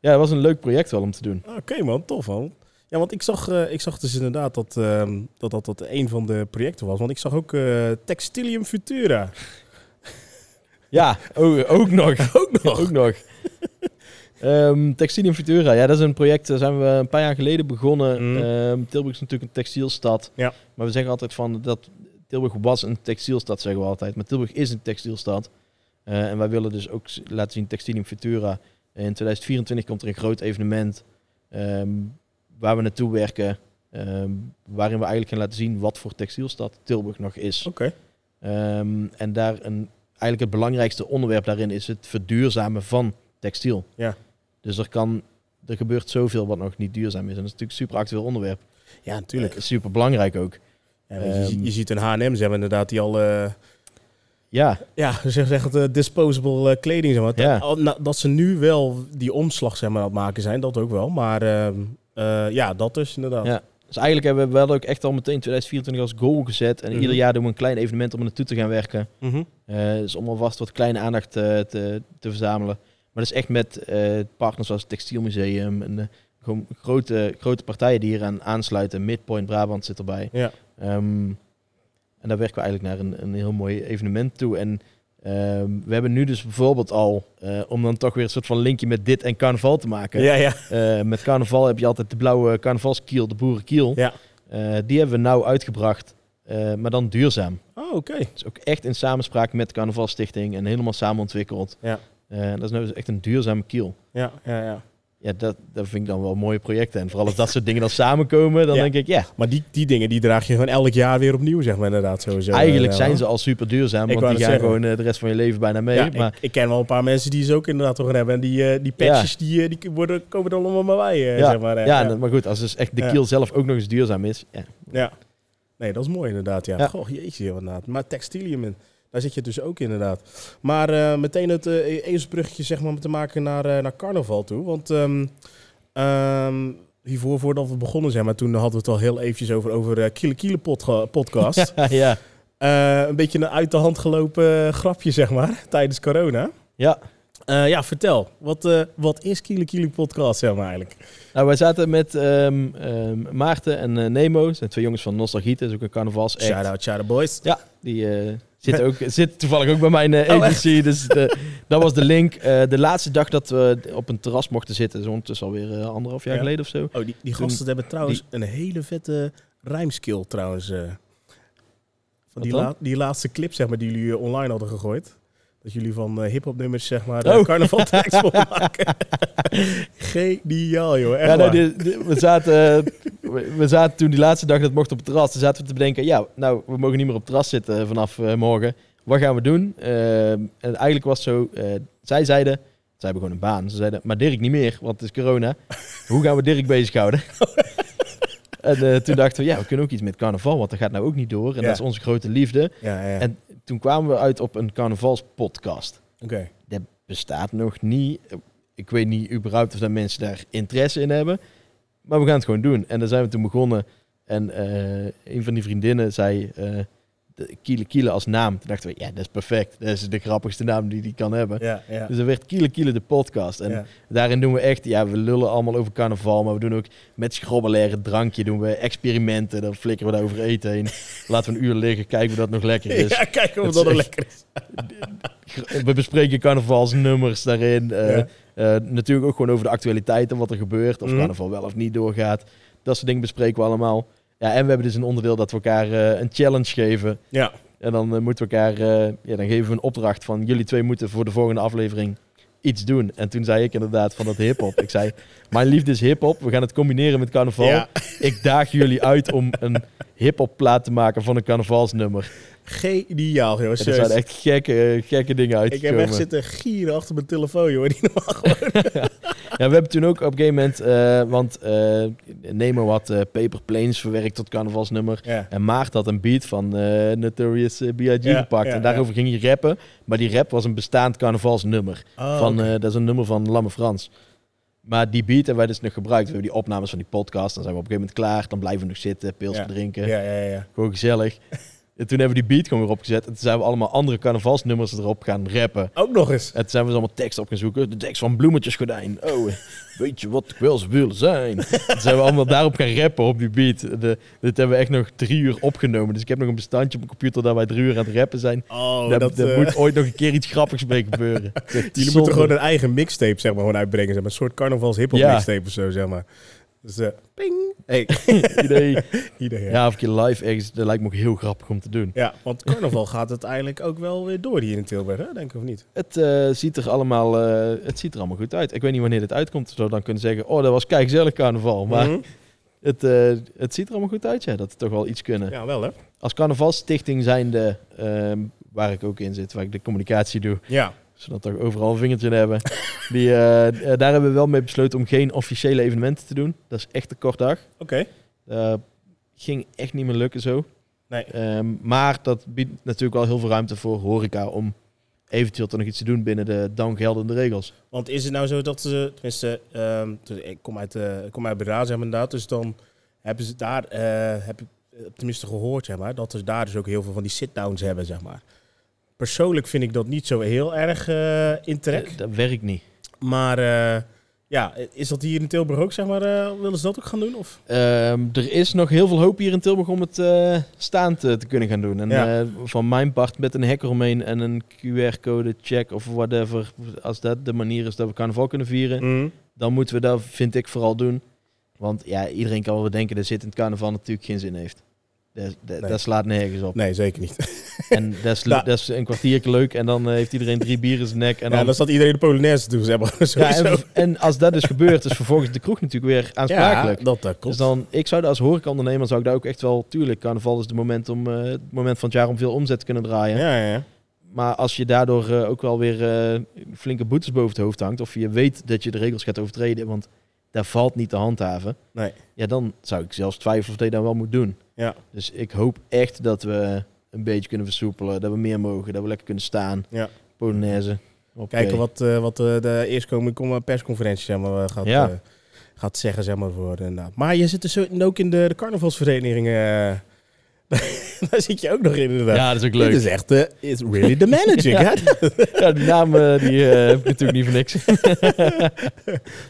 ja. het was een leuk project wel om te doen. Oké man, tof man. Ja, want ik zag, eh, ik zag dus inderdaad dat, ehm, dat, dat dat een van de projecten was. Want ik zag ook eh, Textilium Futura. Ja, ook, ook nog. Ook nog? ook nog. Textilium Futura, ja, dat is een project, daar zijn we een paar jaar geleden begonnen. Mhm. Ehm, Tilburg is natuurlijk een textielstad. Ja. Maar we zeggen altijd van dat Tilburg was een textielstad, zeggen we altijd. Maar Tilburg is een textielstad. Eh, en wij willen dus ook laten zien Textilium Futura. In 2024 komt er een groot evenement ehm, waar we naartoe werken. ehm, waarin we eigenlijk gaan laten zien wat voor textielstad Tilburg nog is. Oké. Ehm, en daar een, eigenlijk het belangrijkste onderwerp daarin is het verduurzamen van textiel. Ja. Dus er kan, er gebeurt zoveel wat nog niet duurzaam is. En dat is natuurlijk een super actueel onderwerp. Ja, natuurlijk. Eh, super belangrijk ook. Ja, want je, Ehm. ziet- je ziet een H&M, zeg maar inderdaad, die al... eh, Ja, ja, ze zeggen het, eh, disposable eh, kleding, zeg maar. Ja. Dat, nou, dat ze nu wel die omslag, zeg maar, aan het maken zijn, dat ook wel. Maar eh, ja, dat dus inderdaad. Ja. dus eigenlijk hebben we wel ook echt al meteen 2024 als goal gezet. En Mhm. ieder jaar doen we een klein evenement om er naartoe te gaan werken. Eh, dus om alvast wat kleine aandacht eh, te, te verzamelen. Maar dat is echt met partners zoals het Textielmuseum en gewoon grote, grote partijen die hieraan aansluiten. Midpoint Brabant zit erbij. Ja. Ehm, en daar werken we eigenlijk naar een, een heel mooi evenement toe. En ehm, we hebben nu dus bijvoorbeeld al, eh, om dan toch weer een soort van linkje met dit en carnaval te maken. Ja, ja. Eh, met carnaval heb je altijd de blauwe carnavalskiel, de boerenkiel. Ja. Eh, die hebben we nou uitgebracht, maar dan duurzaam. Oh, oké. Dus ook echt in samenspraak met de Carnavalstichting en helemaal samen ontwikkeld. Ja. Dat is nou dus echt een duurzame kiel. Ja, ja, ja. Ja, dat, dat vind ik dan wel mooie projecten. En vooral als dat soort dingen dan samenkomen, dan Ja. denk ik, ja, Maar die, die dingen, die draag je gewoon elk jaar weer opnieuw, zeg maar inderdaad. Sowieso. eigenlijk zijn ze al super duurzaam. Ik Want die gaan zeggen. gewoon eh, de rest van je leven bijna mee. Ja, maar ik, ik ken wel een paar mensen die ze ook inderdaad toch hebben. En die, eh, die patches, die, eh, die worden, komen er allemaal maar bij, ja, zeg maar. ja, maar goed, als dus echt de kiel zelf ook nog eens duurzaam is. Ja, Ja. Nee, dat is mooi inderdaad, ja. Ja. Goh, jeetje, inderdaad. Maar textilium, in, daar zit je dus ook inderdaad. Maar eh, meteen het uh, ezelsbruggetje zeg maar te maken naar, eh, naar carnaval toe. Want ehm, ehm, hiervoor, voordat we begonnen zijn, maar toen hadden we het al heel eventjes over, over Kiele Kiele podcast. ja, een beetje een uit de hand gelopen grapje, zeg maar, tijdens corona. Ja, ja, vertel. Wat, eh, wat is Kiele Kiele Podcast, zeg maar eigenlijk? nou, wij zaten met ehm, Maarten en Nemo. Dat zijn twee jongens van Nostalgie. Dat is ook een carnavals Shout-out, shout boys. Ja, die zit, ook, zit toevallig ook bij mijn Oh, agency. dus de, dat was de link. Eh, de laatste dag dat we op een terras mochten zitten, is ondertussen alweer eh, anderhalf jaar Ja. geleden of zo. Oh, die, die Toen- gasten hebben trouwens een hele vette rijmskill trouwens. van die, la- die laatste clip, zeg maar, die jullie online hadden gegooid. Dat jullie van eh hip-hop nummers, zeg maar, Oh. carnaval mogen maken. Geniaal, joh. Echt Ja, nee, we, zaten, we, we zaten toen die laatste dag dat mocht op het terras. Toen zaten we te bedenken, ja, nou, we mogen niet meer op het terras zitten vanaf eh, morgen. Wat gaan we doen? Eh, en eigenlijk was het zo, eh, zij zeiden, zij hebben gewoon een baan. Ze zeiden, maar Dirk niet meer, want het is corona. Hoe gaan we Dirk bezighouden? en eh, toen dachten we, ja, we kunnen ook iets met carnaval, want dat gaat nou ook niet door. En Ja. dat is onze grote liefde. Ja, ja. En toen kwamen we uit op een carnavalspodcast. Oké. Bestaat nog niet. Ik weet niet überhaupt of dat mensen daar interesse in hebben. Maar we gaan het gewoon doen. En daar zijn we toen begonnen. En eh, een van die vriendinnen zei eh de Kiele Kiele als naam. Toen dachten we, ja, dat is perfect. Dat is de grappigste naam die die kan hebben. Ja, ja. Dus dat werd Kiele Kiele de podcast. En ja. daarin doen we echt, ja, we lullen allemaal over carnaval. Maar we doen ook met schrobbelaire drankje doen we experimenten. Dan flikkeren we daar over eten heen. Laten we een uur liggen, kijken of dat nog lekker is. ja, kijk of dat nog lekker is. We bespreken carnavalsnummers daarin. Eh, Eh, natuurlijk ook gewoon over de actualiteiten, wat er gebeurt. Of Mhm. carnaval wel of niet doorgaat. Dat soort dingen bespreken we allemaal. Ja, en we hebben dus een onderdeel dat we elkaar eh, een challenge geven. Ja. En dan eh, moeten we elkaar, ja, dan geven we een opdracht van jullie twee moeten voor de volgende aflevering iets doen. En toen zei ik inderdaad van dat hip-hop. ik zei, mijn liefde is hip-hop. We gaan het combineren met carnaval. Ja. Ik daag jullie uit om een hip-hop plaat te maken van een carnavalsnummer. Geniaal, joh. En er zijn echt gekke, gekke dingen Ik uitgekomen. heb echt zitten gieren achter mijn telefoon, joh. Normaal gewoon. Ja, we hebben toen ook op een gegeven moment, eh, want eh, Nemo had eh, Paper Planes verwerkt tot carnavalsnummer. Ja. En Maart had een beat van Notorious B.I.G. Ja, gepakt. ja, en daarover ging hij rappen. Maar die rap was een bestaand carnavalsnummer. Oh, van, dat is een nummer van Lamme Frans. Maar die beat hebben wij dus nog gebruikt. We hebben die opnames van die podcast. Dan zijn we op een gegeven moment klaar. Dan blijven we nog zitten, pils Ja. drinken. ja, ja, ja. Gewoon gezellig. En toen hebben we die beat gewoon weer opgezet. En toen zijn we allemaal andere carnavalsnummers erop gaan rappen. Ook nog eens. En toen zijn we dus allemaal tekst op gaan zoeken. De tekst van Bloemetjesgordijn. Oh, weet je wat ik wel eens wil zijn? toen zijn we allemaal daarop gaan rappen op die beat. De, dit hebben we echt nog drie uur opgenomen. Dus ik heb nog een bestandje op mijn computer dat wij drie uur aan het rappen zijn. Oh, daar dat, daar eh, moet ooit nog een keer iets grappigs mee gebeuren. Jullie zonde. moeten gewoon een eigen mixtape zeg maar, gewoon uitbrengen. Zeg maar. Een soort carnavals hip-hop Ja. mixtape of zo, zeg maar. Dus, eh ping. Hey. idee. Ja. Of een keer live ergens. Dat lijkt me ook heel grappig om te doen. ja, want carnaval gaat het eigenlijk ook wel weer door hier in Tilburg, hè? denk ik of niet? Het, eh, ziet er allemaal, eh, het ziet er allemaal goed uit. Ik weet niet wanneer dit uitkomt. Zodat we dan kunnen zeggen, oh, dat was kijk gezellig carnaval. Maar Mhm. het, eh, het ziet er allemaal goed uit, ja. Dat we toch wel iets kunnen. Ja, wel hè? Als carnavalstichting zijnde, ehm waar ik ook in zit, waar ik de communicatie doe, Ja. Zodat we toch overal een vingertje in hebben. Die, eh, eh, daar hebben we wel mee besloten om geen officiële evenementen te doen. Dat is echt een kort dag. Oké. Eh, ging echt niet meer lukken zo. Nee. Ehm, maar dat biedt natuurlijk wel heel veel ruimte voor horeca om eventueel toch nog iets te doen binnen de dan geldende regels. Want is het nou zo dat ze, tenminste, ehm, dus ik kom uit, eh ik kom uit Breda, maar, inderdaad, dus dan hebben ze daar, heb ik tenminste gehoord, zeg maar, dat ze daar dus ook heel veel van die sit-downs hebben, zeg maar. Persoonlijk vind ik dat niet zo heel erg eh in trek. Dat werkt niet. Maar eh, ja, is dat hier in Tilburg ook, zeg maar, eh, willen ze dat ook gaan doen? Of? Ehm, er is nog heel veel hoop hier in Tilburg om het staand te kunnen gaan doen. En Ja. van mijn part met een hek eromheen en een QR-code check of whatever. Als dat de manier is dat we carnaval kunnen vieren, Mhm. dan moeten we dat, vind ik, vooral doen. Want ja, iedereen kan wel bedenken dat zit in het carnaval natuurlijk geen zin heeft. Dat, dat, Nee. dat slaat nergens op. Nee, zeker niet. En dat is, Nou. dat is een kwartiertje leuk en dan eh, heeft iedereen drie bieren in zijn nek. En dan, staat iedereen de Polonaise te doen, zeg maar. ja, en, en als dat is gebeurd, is vervolgens de kroeg natuurlijk weer aansprakelijk. Ja, dat, dat klopt. Dus dan, ik zou daar als horecaondernemer zou ik daar ook echt wel, tuurlijk, carnaval is het moment, om, eh, het moment van het jaar om veel omzet te kunnen draaien. Ja, ja, ja. Maar als je daardoor eh, ook wel weer flinke boetes boven het hoofd hangt, of je weet dat je de regels gaat overtreden, want daar valt niet te handhaven, Nee. ja, dan zou ik zelfs twijfelen of je dat wel moet doen. Ja. Dus ik hoop echt dat we een beetje kunnen versoepelen, dat we meer mogen, dat we lekker kunnen staan. Ja. Polonaise. Oké. Kijken wat, eh, wat eh, de eerstkomende persconferentie zeg maar, eh, gaat, Ja. gaat zeggen. Zeg maar, voor, inderdaad. Maar je zit dus ook in de, de carnavalsvereniging. Daar zit je ook nog in inderdaad. Ja, dat is ook Dit leuk. is echt, is really the managing, hè? Ja, die naam die, heb ik natuurlijk niet voor niks.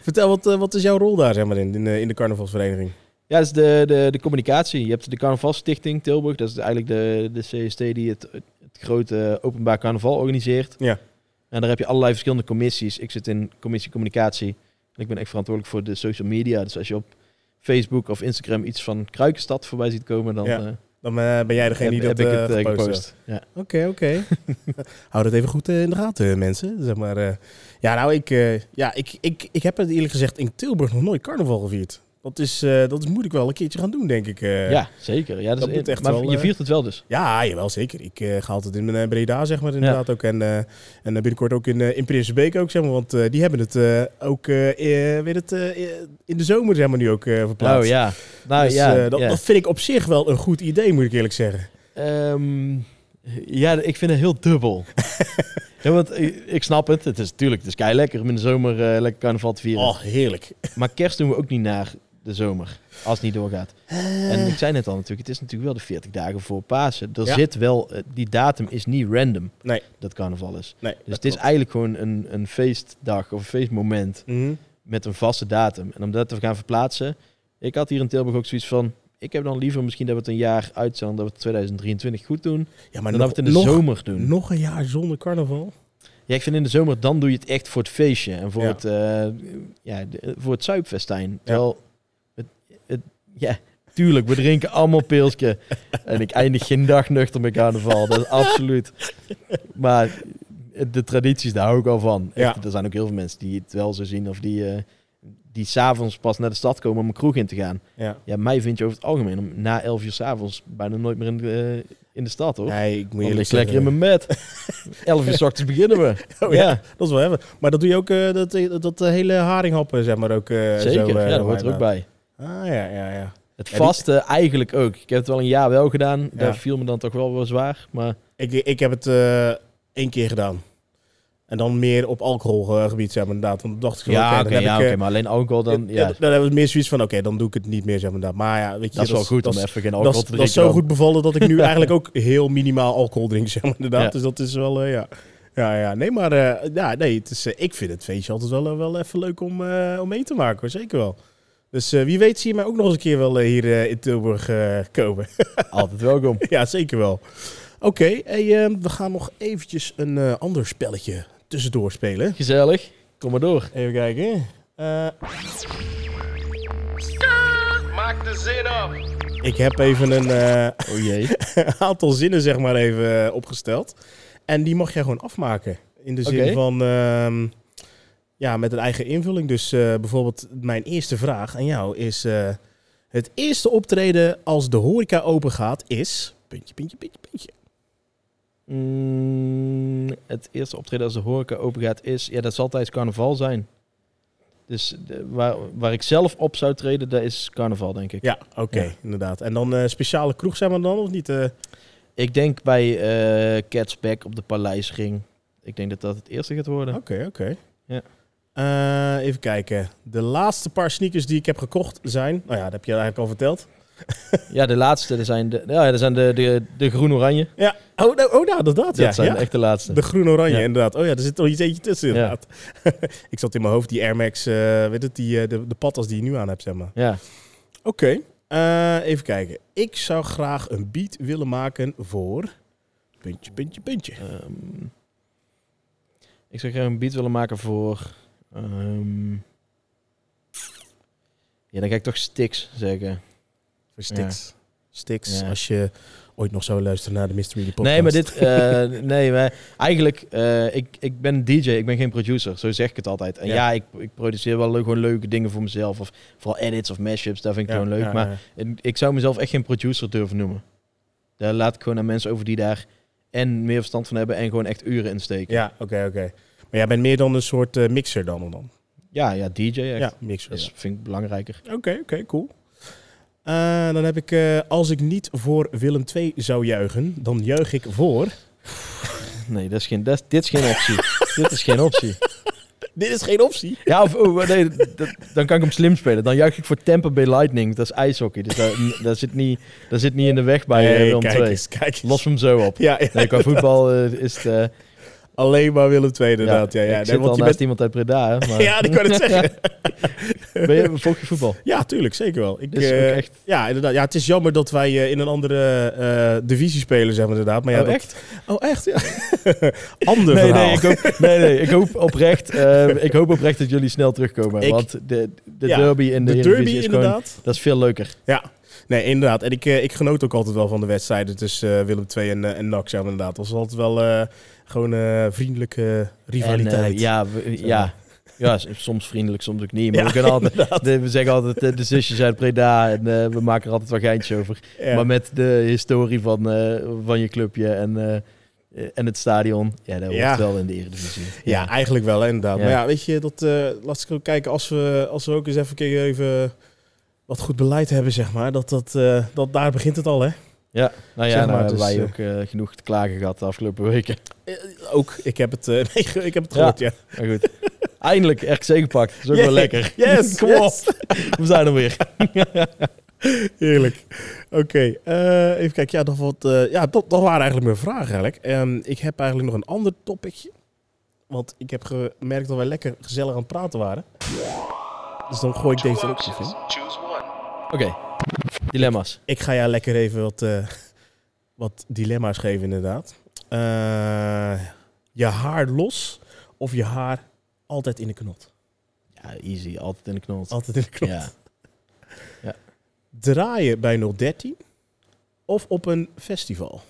Vertel, wat, wat is jouw rol daar, zeg maar, in, in, de- in de carnavalsvereniging? Ja, dat is de, de, de communicatie. Je hebt de Carnavalstichting Tilburg. Dat is eigenlijk de, de CST die het, het grote openbaar carnaval organiseert. Ja. En daar heb je allerlei verschillende commissies. Ik zit in commissie communicatie. En ik ben echt verantwoordelijk voor de social media. Dus als je op Facebook of Instagram iets van Kruikenstad voorbij ziet komen, dan Ja, eh, Dan eh, ben jij degene heb, die dat heb ik eh, het. Ja. Oké, oké. Hou dat even goed in de gaten, mensen. Zeg maar, ja, nou, ik, ja, ik, ik, ik heb het eerlijk gezegd in Tilburg nog nooit carnaval gevierd. Dat is, eh, dat is, moet ik wel een keertje gaan doen, denk ik. eh. ja, zeker. Ja, dat Dat is, moet echt maar wel, je eh, viert het wel dus. Ja, jawel, zeker. Ik ga altijd in mijn Breda, zeg maar, inderdaad ook. En, en binnenkort ook in, in Prinsenbeek ook, zeg maar. Want die hebben het ook weer het, in de zomer, zeg maar, nu ook verplaatst. Oh ja. Nou Dus, ja, dat, ja. dat vind ik op zich wel een goed idee, moet ik eerlijk zeggen. Ehm, ja, ik vind het heel dubbel. ja, want ik, snap het. Het is natuurlijk, het is kei lekker om in de zomer eh, lekker carnaval te vieren. Oh, heerlijk. Maar kerst doen we ook niet naar de zomer, als het niet doorgaat. En ik zei net al natuurlijk, het is natuurlijk wel de 40 dagen voor Pasen. Er Ja. zit wel, eh, die datum is niet random, Nee. dat carnaval is. Nee, Dus het is eigenlijk gewoon een, een feestdag of een feestmoment Mhm. met een vaste datum. En om dat te gaan verplaatsen, ik had hier in Tilburg ook zoiets van, ik heb dan liever misschien dat we het een jaar uitstellen, dat we het 2023 goed doen, Ja, maar dan nog, dat we het in de nog, zomer doen. nog een jaar zonder carnaval? Ja, ik vind in de zomer, dan doe je het echt voor het feestje en voor, Ja. het, eh, ja, voor het zuipfestijn. Terwijl, ja, tuurlijk, we drinken allemaal pilsje. en ik eindig geen dag nuchter met carnaval, dat is absoluut. Maar de tradities, daar hou ik al van. Ja. Echt, er zijn ook heel veel mensen die het wel zo zien of die, eh die s'avonds pas naar de stad komen om een kroeg in te gaan. Ja. Ja, mij vind je over het algemeen om na 11 uur s'avonds bijna nooit meer in de, eh, in de stad, hoor. Nee, ik moet ik lekker in mijn bed. 11 uur s ochtends beginnen we. Oh ja, dat is wel hebben. Maar dat doe je ook, eh, dat, dat, dat hele haringhappen, zeg maar ook. Zeker, zo, ja, dat hoort er ook bij. Ah, ja, ja, ja. Het Ja, die- vaste eigenlijk ook. Ik heb het wel een jaar wel gedaan. Ja. Daar viel me dan toch wel wel zwaar. Maar Ik, ik heb het eh, één keer gedaan. En dan meer op alcoholgebied, zeg maar, inderdaad. Want dacht ik ja, oké, heb ja, eh, maar alleen alcohol dan. Ja, dan hebben we meer zoiets van, oké, dan doe ik het niet meer, zeg maar, inderdaad. Maar ja, weet je... dat is wel goed dat om even geen alcohol te dat is drinken. zo dan. goed bevallen dat ik nu eigenlijk ook heel minimaal alcohol drink, zeg maar, inderdaad. Ja. Dus dat is wel, eh, ja... Ja, ja, nee, maar ja, nee, het is, ik vind het feestje altijd wel, wel even leuk om, om mee te maken, hoor. zeker wel. Dus eh, wie weet zie je mij ook nog eens een keer wel eh, hier eh, in Tilburg eh, komen. Altijd welkom. ja, zeker wel. Oké, hey, eh, we gaan nog eventjes een eh, ander spelletje tussendoor spelen. Gezellig. Kom maar door. Even kijken. Eh, Maak de zin af. ik heb even een eh, Oh jee. aantal zinnen zeg maar even opgesteld. En die mag jij gewoon afmaken. In de zin van, ehm, ja, met een eigen invulling. Dus eh, bijvoorbeeld mijn eerste vraag aan jou is... eh, het eerste optreden als de horeca open gaat is... Puntje, puntje, puntje, puntje. Mm, het eerste optreden als de horeca open gaat is... Ja, dat zal tijdens carnaval zijn. Dus de- waar, waar ik zelf op zou treden, dat is carnaval, denk ik. Ja, oké, Ja. inderdaad. En dan eh, speciale kroeg zijn we dan of niet? Ik denk bij Cats Back op de Paleisring. Ik denk dat dat het eerste gaat worden. Oké, oké. Ja. Eh, even kijken. De laatste paar sneakers die ik heb gekocht zijn... Nou ja, dat heb je eigenlijk al verteld. Ja, de laatste dat zijn de, ja, dat zijn de, de, de groen-oranje. Ja. Oh, nou, oh nou, dat, dat, Dat ja. zijn ja. echt de laatste. De groen-oranje, Ja. inderdaad. Oh ja, er zit nog iets eentje tussen, Ja. inderdaad. ik zat in mijn hoofd die Air Max, eh, weet het, die, eh, de, de patas die je nu aan hebt, zeg maar. Ja. Oké, even kijken. Ik zou graag een beat willen maken voor... Puntje, puntje, puntje. ehm, ik zou graag een beat willen maken voor... ehm, ja, dan ga ik toch Stix zeggen. Voor Stix. Stix, Ja. als je ooit nog zou luisteren naar de Mystery Podcast. Nee, maar dit... eh, nee, maar eigenlijk... eh, ik, ik ben DJ, ik ben geen producer. Zo zeg ik het altijd. En Ja. ja, ik, ik produceer wel leuk, gewoon leuke dingen voor mezelf. Of vooral edits of mashups, dat vind ik Ja, gewoon leuk. ja, maar Ik zou mezelf echt geen producer durven noemen. Daar laat ik gewoon aan mensen over die daar en meer verstand van hebben en gewoon echt uren in steken. Ja, oké, oké. Maar jij bent meer dan een soort eh, mixer dan dan? ja, ja, DJ echt. Ja, mixer. Dat ja. vind ik belangrijker. Oké, oké, cool. Eh, dan heb ik, eh, als ik niet voor Willem 2 zou juichen, dan juich ik voor. Nee, dat is geen, dat dit is geen optie. dit is geen optie. Dit is geen optie. Ja, of, oh, nee, dat- dan kan ik hem slim spelen. Dan juich ik voor Tampa Bay Lightning. Dat is ijshockey. Dus daar, daar, zit, niet, daar zit niet in de weg bij Nee, Willem kijk 2. eens, kijk eens. Los hem zo op. Ja, ja. Nee, qua voetbal is het... alleen maar Willem II inderdaad. Ja, ja, ik zit want al je bent... iemand uit Breda. Maar, Ja, die kan het zeggen. Ben je, volg je voetbal? Ja, tuurlijk, zeker wel. Ik, echt... Ja, inderdaad. Ja, het is jammer dat wij eh, in een andere eh, divisie spelen, zeg maar inderdaad. Maar ja, oh, dat- echt? Oh, echt? Ja. Ander Nee, verhaal. nee, ik hoop, nee, nee, ik hoop oprecht, ik hoop oprecht dat jullie snel terugkomen. Ik- want de, de Ja, derby in de, de derby is gewoon, inderdaad. dat is veel leuker. Ja, nee, inderdaad. En ik, eh, ik genoot ook altijd wel van de wedstrijden tussen eh, Willem II en, eh, en NAC, maar inderdaad. Het was altijd wel gewoon vriendelijke rivaliteit. En, ja, we- ja. Ja, soms vriendelijk, soms ook niet. Maar Ja, we, kunnen altijd, de- we zeggen altijd de zusjes uit Breda en we maken er altijd wel geintjes over. Ja. Maar met de historie van, van je clubje en, en het stadion, ja, dat wordt Ja. wel in de Eredivisie. Ja, eigenlijk wel, inderdaad. Ja. Maar ja, weet je, dat, laat ik ook kijken als we, als we ook eens even, even wat goed beleid hebben, zeg maar. Dat, dat, eh, dat daar begint het al, hè? Ja, nou ja, Zeg nou maar, hebben dus, wij eh, ook eh, genoeg te klagen gehad de afgelopen weken. Ook, ik heb het, eh, nee, ik heb het Ja. gehoord, ja. Maar goed, eindelijk RKC gepakt. Dat is ook Yeah. wel lekker. Yes, Kom yes. op. We zijn er weer. Heerlijk. Oké, eh, even kijken. Ja, dat, wat, eh, ja dat, dat waren eigenlijk mijn vragen eigenlijk. Ehm, ik heb eigenlijk nog een ander topicje. Want ik heb gemerkt dat wij lekker gezellig aan het praten waren. Dus dan gooi ik Two deze ook options. even in. Oké, dilemma's. Ik ga jou lekker even wat, eh, wat dilemma's geven inderdaad. Eh, je haar los of je haar altijd in de knot? Ja, easy. Altijd in de knot. Altijd in de knot. Ja. Draaien bij 013 of op een festival?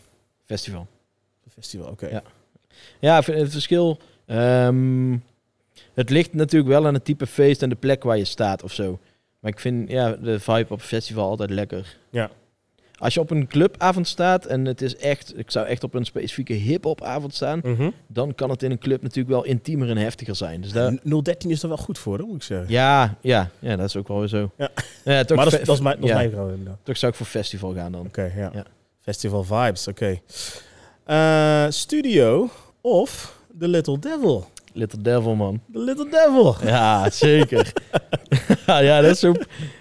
Festival. Een festival, oké. Ja. Ja, ik vind het verschil... ehm, het ligt natuurlijk wel aan het type feest en de plek waar je staat of zo. Maar ik vind ja, de vibe op een festival altijd lekker. Ja. Als je op een clubavond staat en het is echt... Ik zou echt op een specifieke hip-hop avond staan. Mhm. Dan kan het in een club natuurlijk wel intiemer en heftiger zijn. Dus daar, 013 is er wel goed voor, hoor, moet ik zeggen. Ja, ja, ja, dat is ook wel weer zo. Ja. Ja, toch, maar dat is, fe- dat is mijn, dat is ja, mijn vrouw inderdaad. toch zou ik voor festival gaan dan. Oké, ja. Ja. Festival vibes, oké. Eh, studio of The Little Devil? Little Devil, man. Little Devil. Ja, zeker. ja, dat is zo.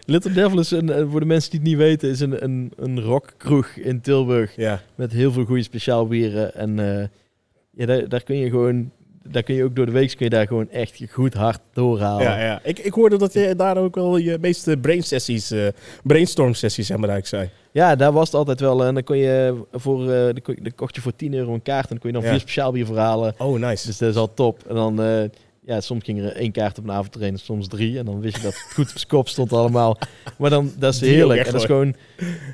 Little Devil is een, eh, voor de mensen die het niet weten, is een, een, een rockkroeg in Tilburg. Ja. Met heel veel goede speciaal bieren. En eh, ja, daar, daar kun je gewoon, daar kun je ook door de week kun je daar gewoon echt goed hard doorhalen. Ja, ja. Ik, ik hoorde dat je daar ook wel je meeste brain sessies, eh, brainstorm sessies, zeg maar, eigenlijk zei. Ja, daar was het altijd wel. En dan kon je voor, eh, dan, kon je- dan kocht je voor 10 euro een kaart en dan kon je dan Ja. vier speciaal bier verhalen. Oh, nice. Dus dat is al top. En dan, eh, ja, soms ging er één kaart op een avond trainen, soms drie. En dan wist je dat het goed op zijn kop stond allemaal. Maar dan, dat is Die heerlijk. En dat is gewoon,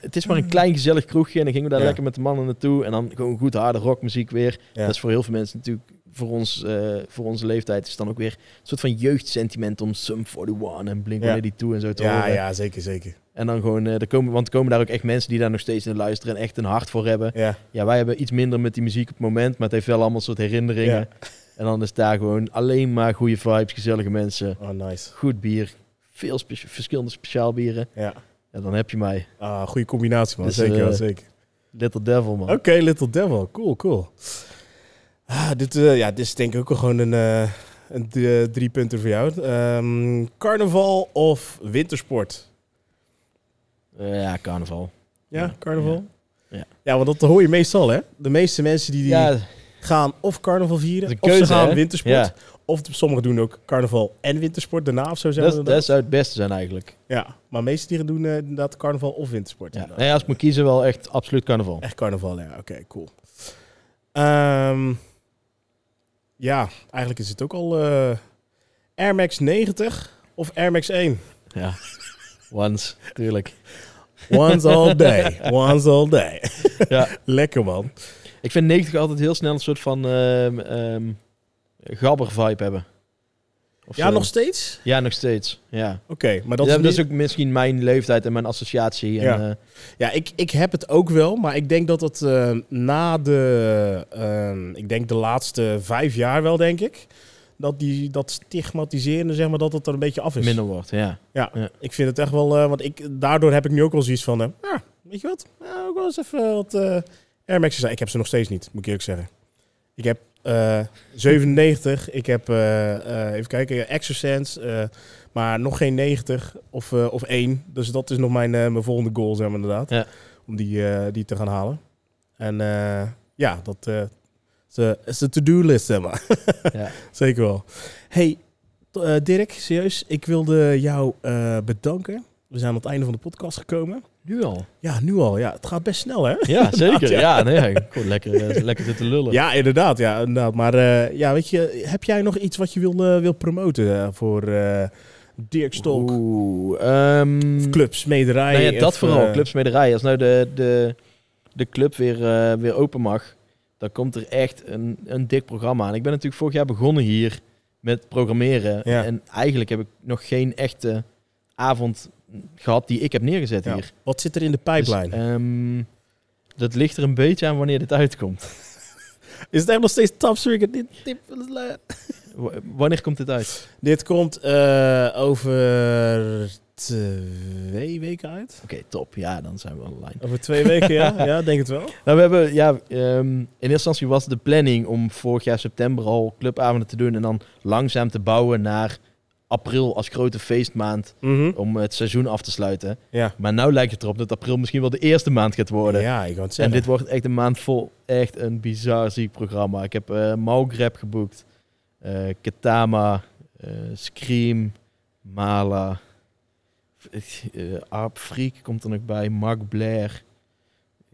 het is maar een klein gezellig kroegje. En dan gingen we daar Ja. lekker met de mannen naartoe. En dan gewoon goed harde rockmuziek weer. Ja. Dat is voor heel veel mensen natuurlijk, voor, ons, eh, voor onze leeftijd, is het dan ook weer een soort van jeugdsentiment om Sum 41 en Blink-182 en zo te Ja, horen. ja, zeker, zeker. En dan gewoon, eh, er komen, want er komen daar ook echt mensen die daar nog steeds in luisteren en echt een hart voor hebben. Ja. Ja, wij hebben iets minder met die muziek op het moment, maar het heeft wel allemaal soort herinneringen. Ja. En dan is daar gewoon alleen maar goede vibes, gezellige mensen, Oh, nice. goed bier, veel spe- verschillende speciaalbieren. Ja. En dan heb je mij. Ah, goede combinatie, man. Dus, zeker, eh, zeker. Little Devil, man. Oké, Little Devil. Cool, cool. Ah, dit, eh, ja, dit is denk ik ook wel gewoon een, eh, een d- eh, drie punten voor jou. Ehm, carnaval of wintersport? Ja, carnaval. Ja, Ja, carnaval? ja. Ja, want dat hoor je meestal, hè? De meeste mensen die, die Ja, gaan of carnaval vieren, een of keuze, ze gaan hè? wintersport. Ja. Of sommigen doen ook carnaval en wintersport daarna of zo. Dat, dat zou het beste zijn eigenlijk. Ja, maar meeste dieren doen eh, inderdaad carnaval of wintersport. Ja. inderdaad. Nee, als ik moet kiezen, wel echt absoluut carnaval. Echt carnaval, ja. Oké, cool. Ehm, ja, eigenlijk is het ook al eh, Air Max 90 of Air Max 1. Ja, once, tuurlijk. Once all day. Once all day. Ja. Lekker, man. Ik vind 90 altijd heel snel een soort van ehm ehm gabber vibe hebben. Of Ja, zo. nog steeds? Ja, nog steeds. Ja. Oké, maar Dat, is, ook misschien mijn leeftijd en mijn associatie. En, Ja. eh, Ja, ik, ik heb het ook wel, maar ik denk dat het eh, na de, ehm, ik denk de laatste vijf jaar wel, denk ik, dat die, dat stigmatiseren, zeg maar, dat het er een beetje af is. minder wordt, ja. Ja, Ja. ik vind het echt wel, eh, want ik, daardoor heb ik nu ook wel zoiets van, eh, ja, weet je wat, ja, ook wel eens even wat eh Air zijn. Ik heb ze nog steeds niet, moet ik eerlijk zeggen. Ik heb eh 97. Ik heb, eh, eh, even kijken, eh maar nog geen 90 of, eh, of 1. Dus dat is nog mijn, eh, mijn volgende goal, zeg maar inderdaad. Ja. Om die, eh, die te gaan halen. En eh, ja, dat eh, is de- is de to-do-list, zeg maar. Ja. Zeker wel. Hey, eh, Dirk, serieus, ik wilde jou eh, bedanken. We zijn aan het einde van de podcast gekomen. Nu al. Ja, nu al. Ja, het gaat best snel, hè? Ja, zeker. ja. Ja, nee, gewoon lekker, eh, lekker zitten lullen. Ja, inderdaad. Ja, inderdaad. Maar eh, ja, weet je, heb jij nog iets wat je wil, eh, wil promoten voor Dirk Stolk? Oeh, ehm, Of Club Smederij? Nou ja, dat of, vooral, clubsmederij. Als nou de, de, de club weer, weer open mag, dan komt er echt een, een dik programma aan. Ik ben natuurlijk vorig jaar begonnen hier met programmeren. Ja. En eigenlijk heb ik nog geen echte avond gehad die ik heb neergezet ja. hier. Wat zit er in de pipeline? Dus, ehm, dat ligt er een beetje aan wanneer dit uitkomt. is het echt nog steeds top secret? Wanneer komt dit uit? dit komt eh, over twee weken uit. Oké, top. Ja, dan zijn we online. Over twee weken, ja. Ja, denk het wel. Nou, we hebben, ja, ehm, in eerste instantie was de planning om vorig jaar september al clubavonden te doen en dan langzaam te bouwen naar april als grote feestmaand Mhm. om het seizoen af te sluiten. Ja. Maar nu lijkt het erop dat april misschien wel de eerste maand gaat worden. Ja, ik het en dit wordt echt een maand vol echt een bizar ziek programma. Ik heb eh Maugreb geboekt, eh Ketama, eh, Scream, Mala, eh Arp Freak komt er nog bij, Mark Blair.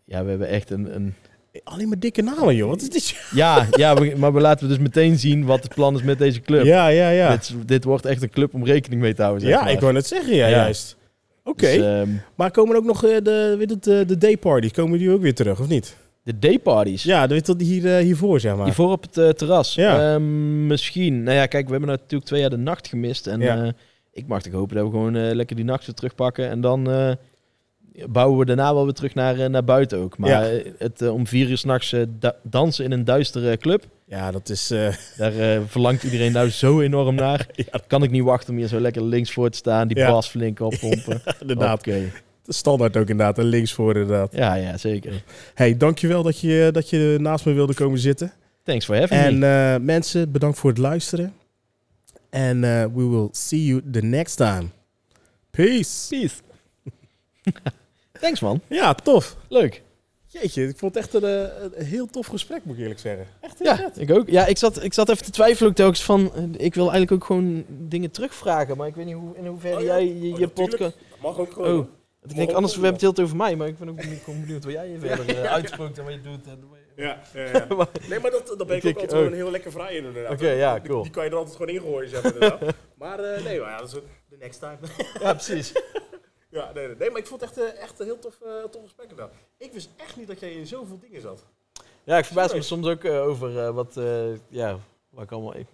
Ja, we hebben echt een, een Alleen maar dikke namen, joh. Wat is dit? ja, ja maar we laten we dus meteen zien wat het plan is met deze club. Ja, ja, ja. Dit, dit wordt echt een club om rekening mee te houden. Zeg ja, maar. ik wou net zeggen, ja, Ja. juist. Oké. Dus, ehm, Maar komen ook nog eh, de, het, eh, de dayparties, komen die ook weer terug, of niet? de dayparties. Ja, dat hier, eh, hiervoor, zeg maar. Hiervoor op het terras. Ja. Ehm, misschien. Nou ja, kijk, we hebben natuurlijk twee jaar de nacht gemist. En Ja. ik mag toch hopen dat we gewoon lekker die nacht weer terugpakken. En dan bouwen we daarna wel weer terug naar, eh, naar buiten ook. Maar Ja. het eh, om vier uur s'nachts uh, dansen in een duistere club. Ja, dat is... Daar verlangt iedereen nou zo enorm naar. ja, Kan ik niet wachten om hier zo lekker links voor te staan. Die Ja. bas flink oppompen. inderdaad. Oké. Standaard ook inderdaad. En links voor inderdaad. Ja, ja, zeker. Hey, dankjewel dat je, dat je naast me wilde komen zitten. Thanks for having En me. eh, mensen, bedankt voor het luisteren. En we will see you the next time. Peace. Peace. Thanks man. Ja, tof. Leuk. Jeetje, ik vond het echt een, eh, een heel tof gesprek, moet ik eerlijk zeggen. Echt heel Ja, vet. ik ook. Ja, ik zat, ik zat even te twijfelen ook telkens van... eh, Ik wil eigenlijk ook gewoon dingen terugvragen. Maar ik weet niet hoe, in hoeverre Oh ja. jij je, Oh, je natuurlijk. podcast... Dat mag ook Oh. gewoon. Want Ik denk, anders we hebben het heel te over mij. Maar ik ben ook benieuwd, gewoon benieuwd wat jij verder uh, uitsprookt en wat je doet. En wat je- Ja, ja, ja. Maar- Nee, maar dat, dat ben ik ook altijd oh. gewoon heel lekker vrij in inderdaad. Oké, ja, Die- cool. Die, kan je er altijd gewoon ingooien, zeg maar. maar eh, nee, maar ja, dat is de next time. ja, precies. ja, nee, nee, nee, maar ik vond het echt, eh, echt een heel tof, eh, tof gesprek. Ik wist echt niet dat jij in zoveel dingen zat. Ja, ik verbaas me soms ook eh, over eh, wat... eh, ja, wat ik allemaal... Ik,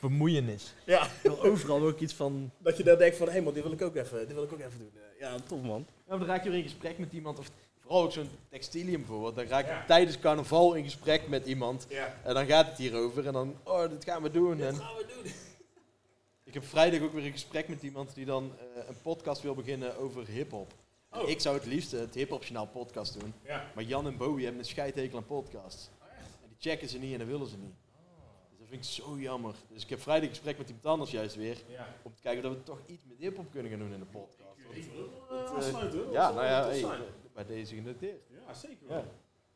bemoeienis. Ja, overal ook iets van... dat je dan denkt van, hé man, dit wil ik ook even, dit wil ik ook even doen. Ja, tof man. Ja, dan raak je weer in gesprek met iemand. Of vooral ook zo'n textilium bijvoorbeeld. Dan raak je Ja. tijdens carnaval in gesprek met iemand. Ja. En dan gaat het hierover. En dan, oh, dit gaan we doen. En gaan we doen. Ik heb vrijdag ook weer een gesprek met iemand die dan eh, een podcast wil beginnen over hip-hop. Oh. Ik zou het liefst het hip-hop journaal podcast doen. Ja. Maar Jan en Bowie hebben een scheidhekel aan podcasts. En die checken ze niet en dat willen ze niet. Dus dat vind ik zo jammer. Dus ik heb vrijdag een gesprek met iemand anders juist weer. Ja. Om te kijken dat we toch iets met hip-hop kunnen gaan doen in de podcast. Ik eh, uh, aansluiten. hoor. Ja, nou ja, hey, bij deze genoteerd. Ja, zeker Ja. wel.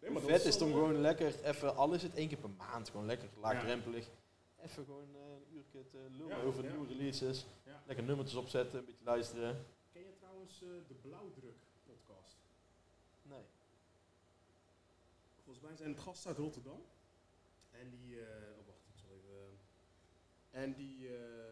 Nee, maar dat Vet is om gewoon lekker even, al is het één keer per maand, gewoon lekker laagdrempelig. Even gewoon eh, uurtje te lullen over nieuwe releases. Ja. Lekker nummertjes opzetten, een beetje luisteren. Ken je trouwens eh, de Blauwdruk podcast? Nee. Volgens mij zijn het gasten uit Rotterdam. En die, eh oh wacht, ik zal even. en die, eh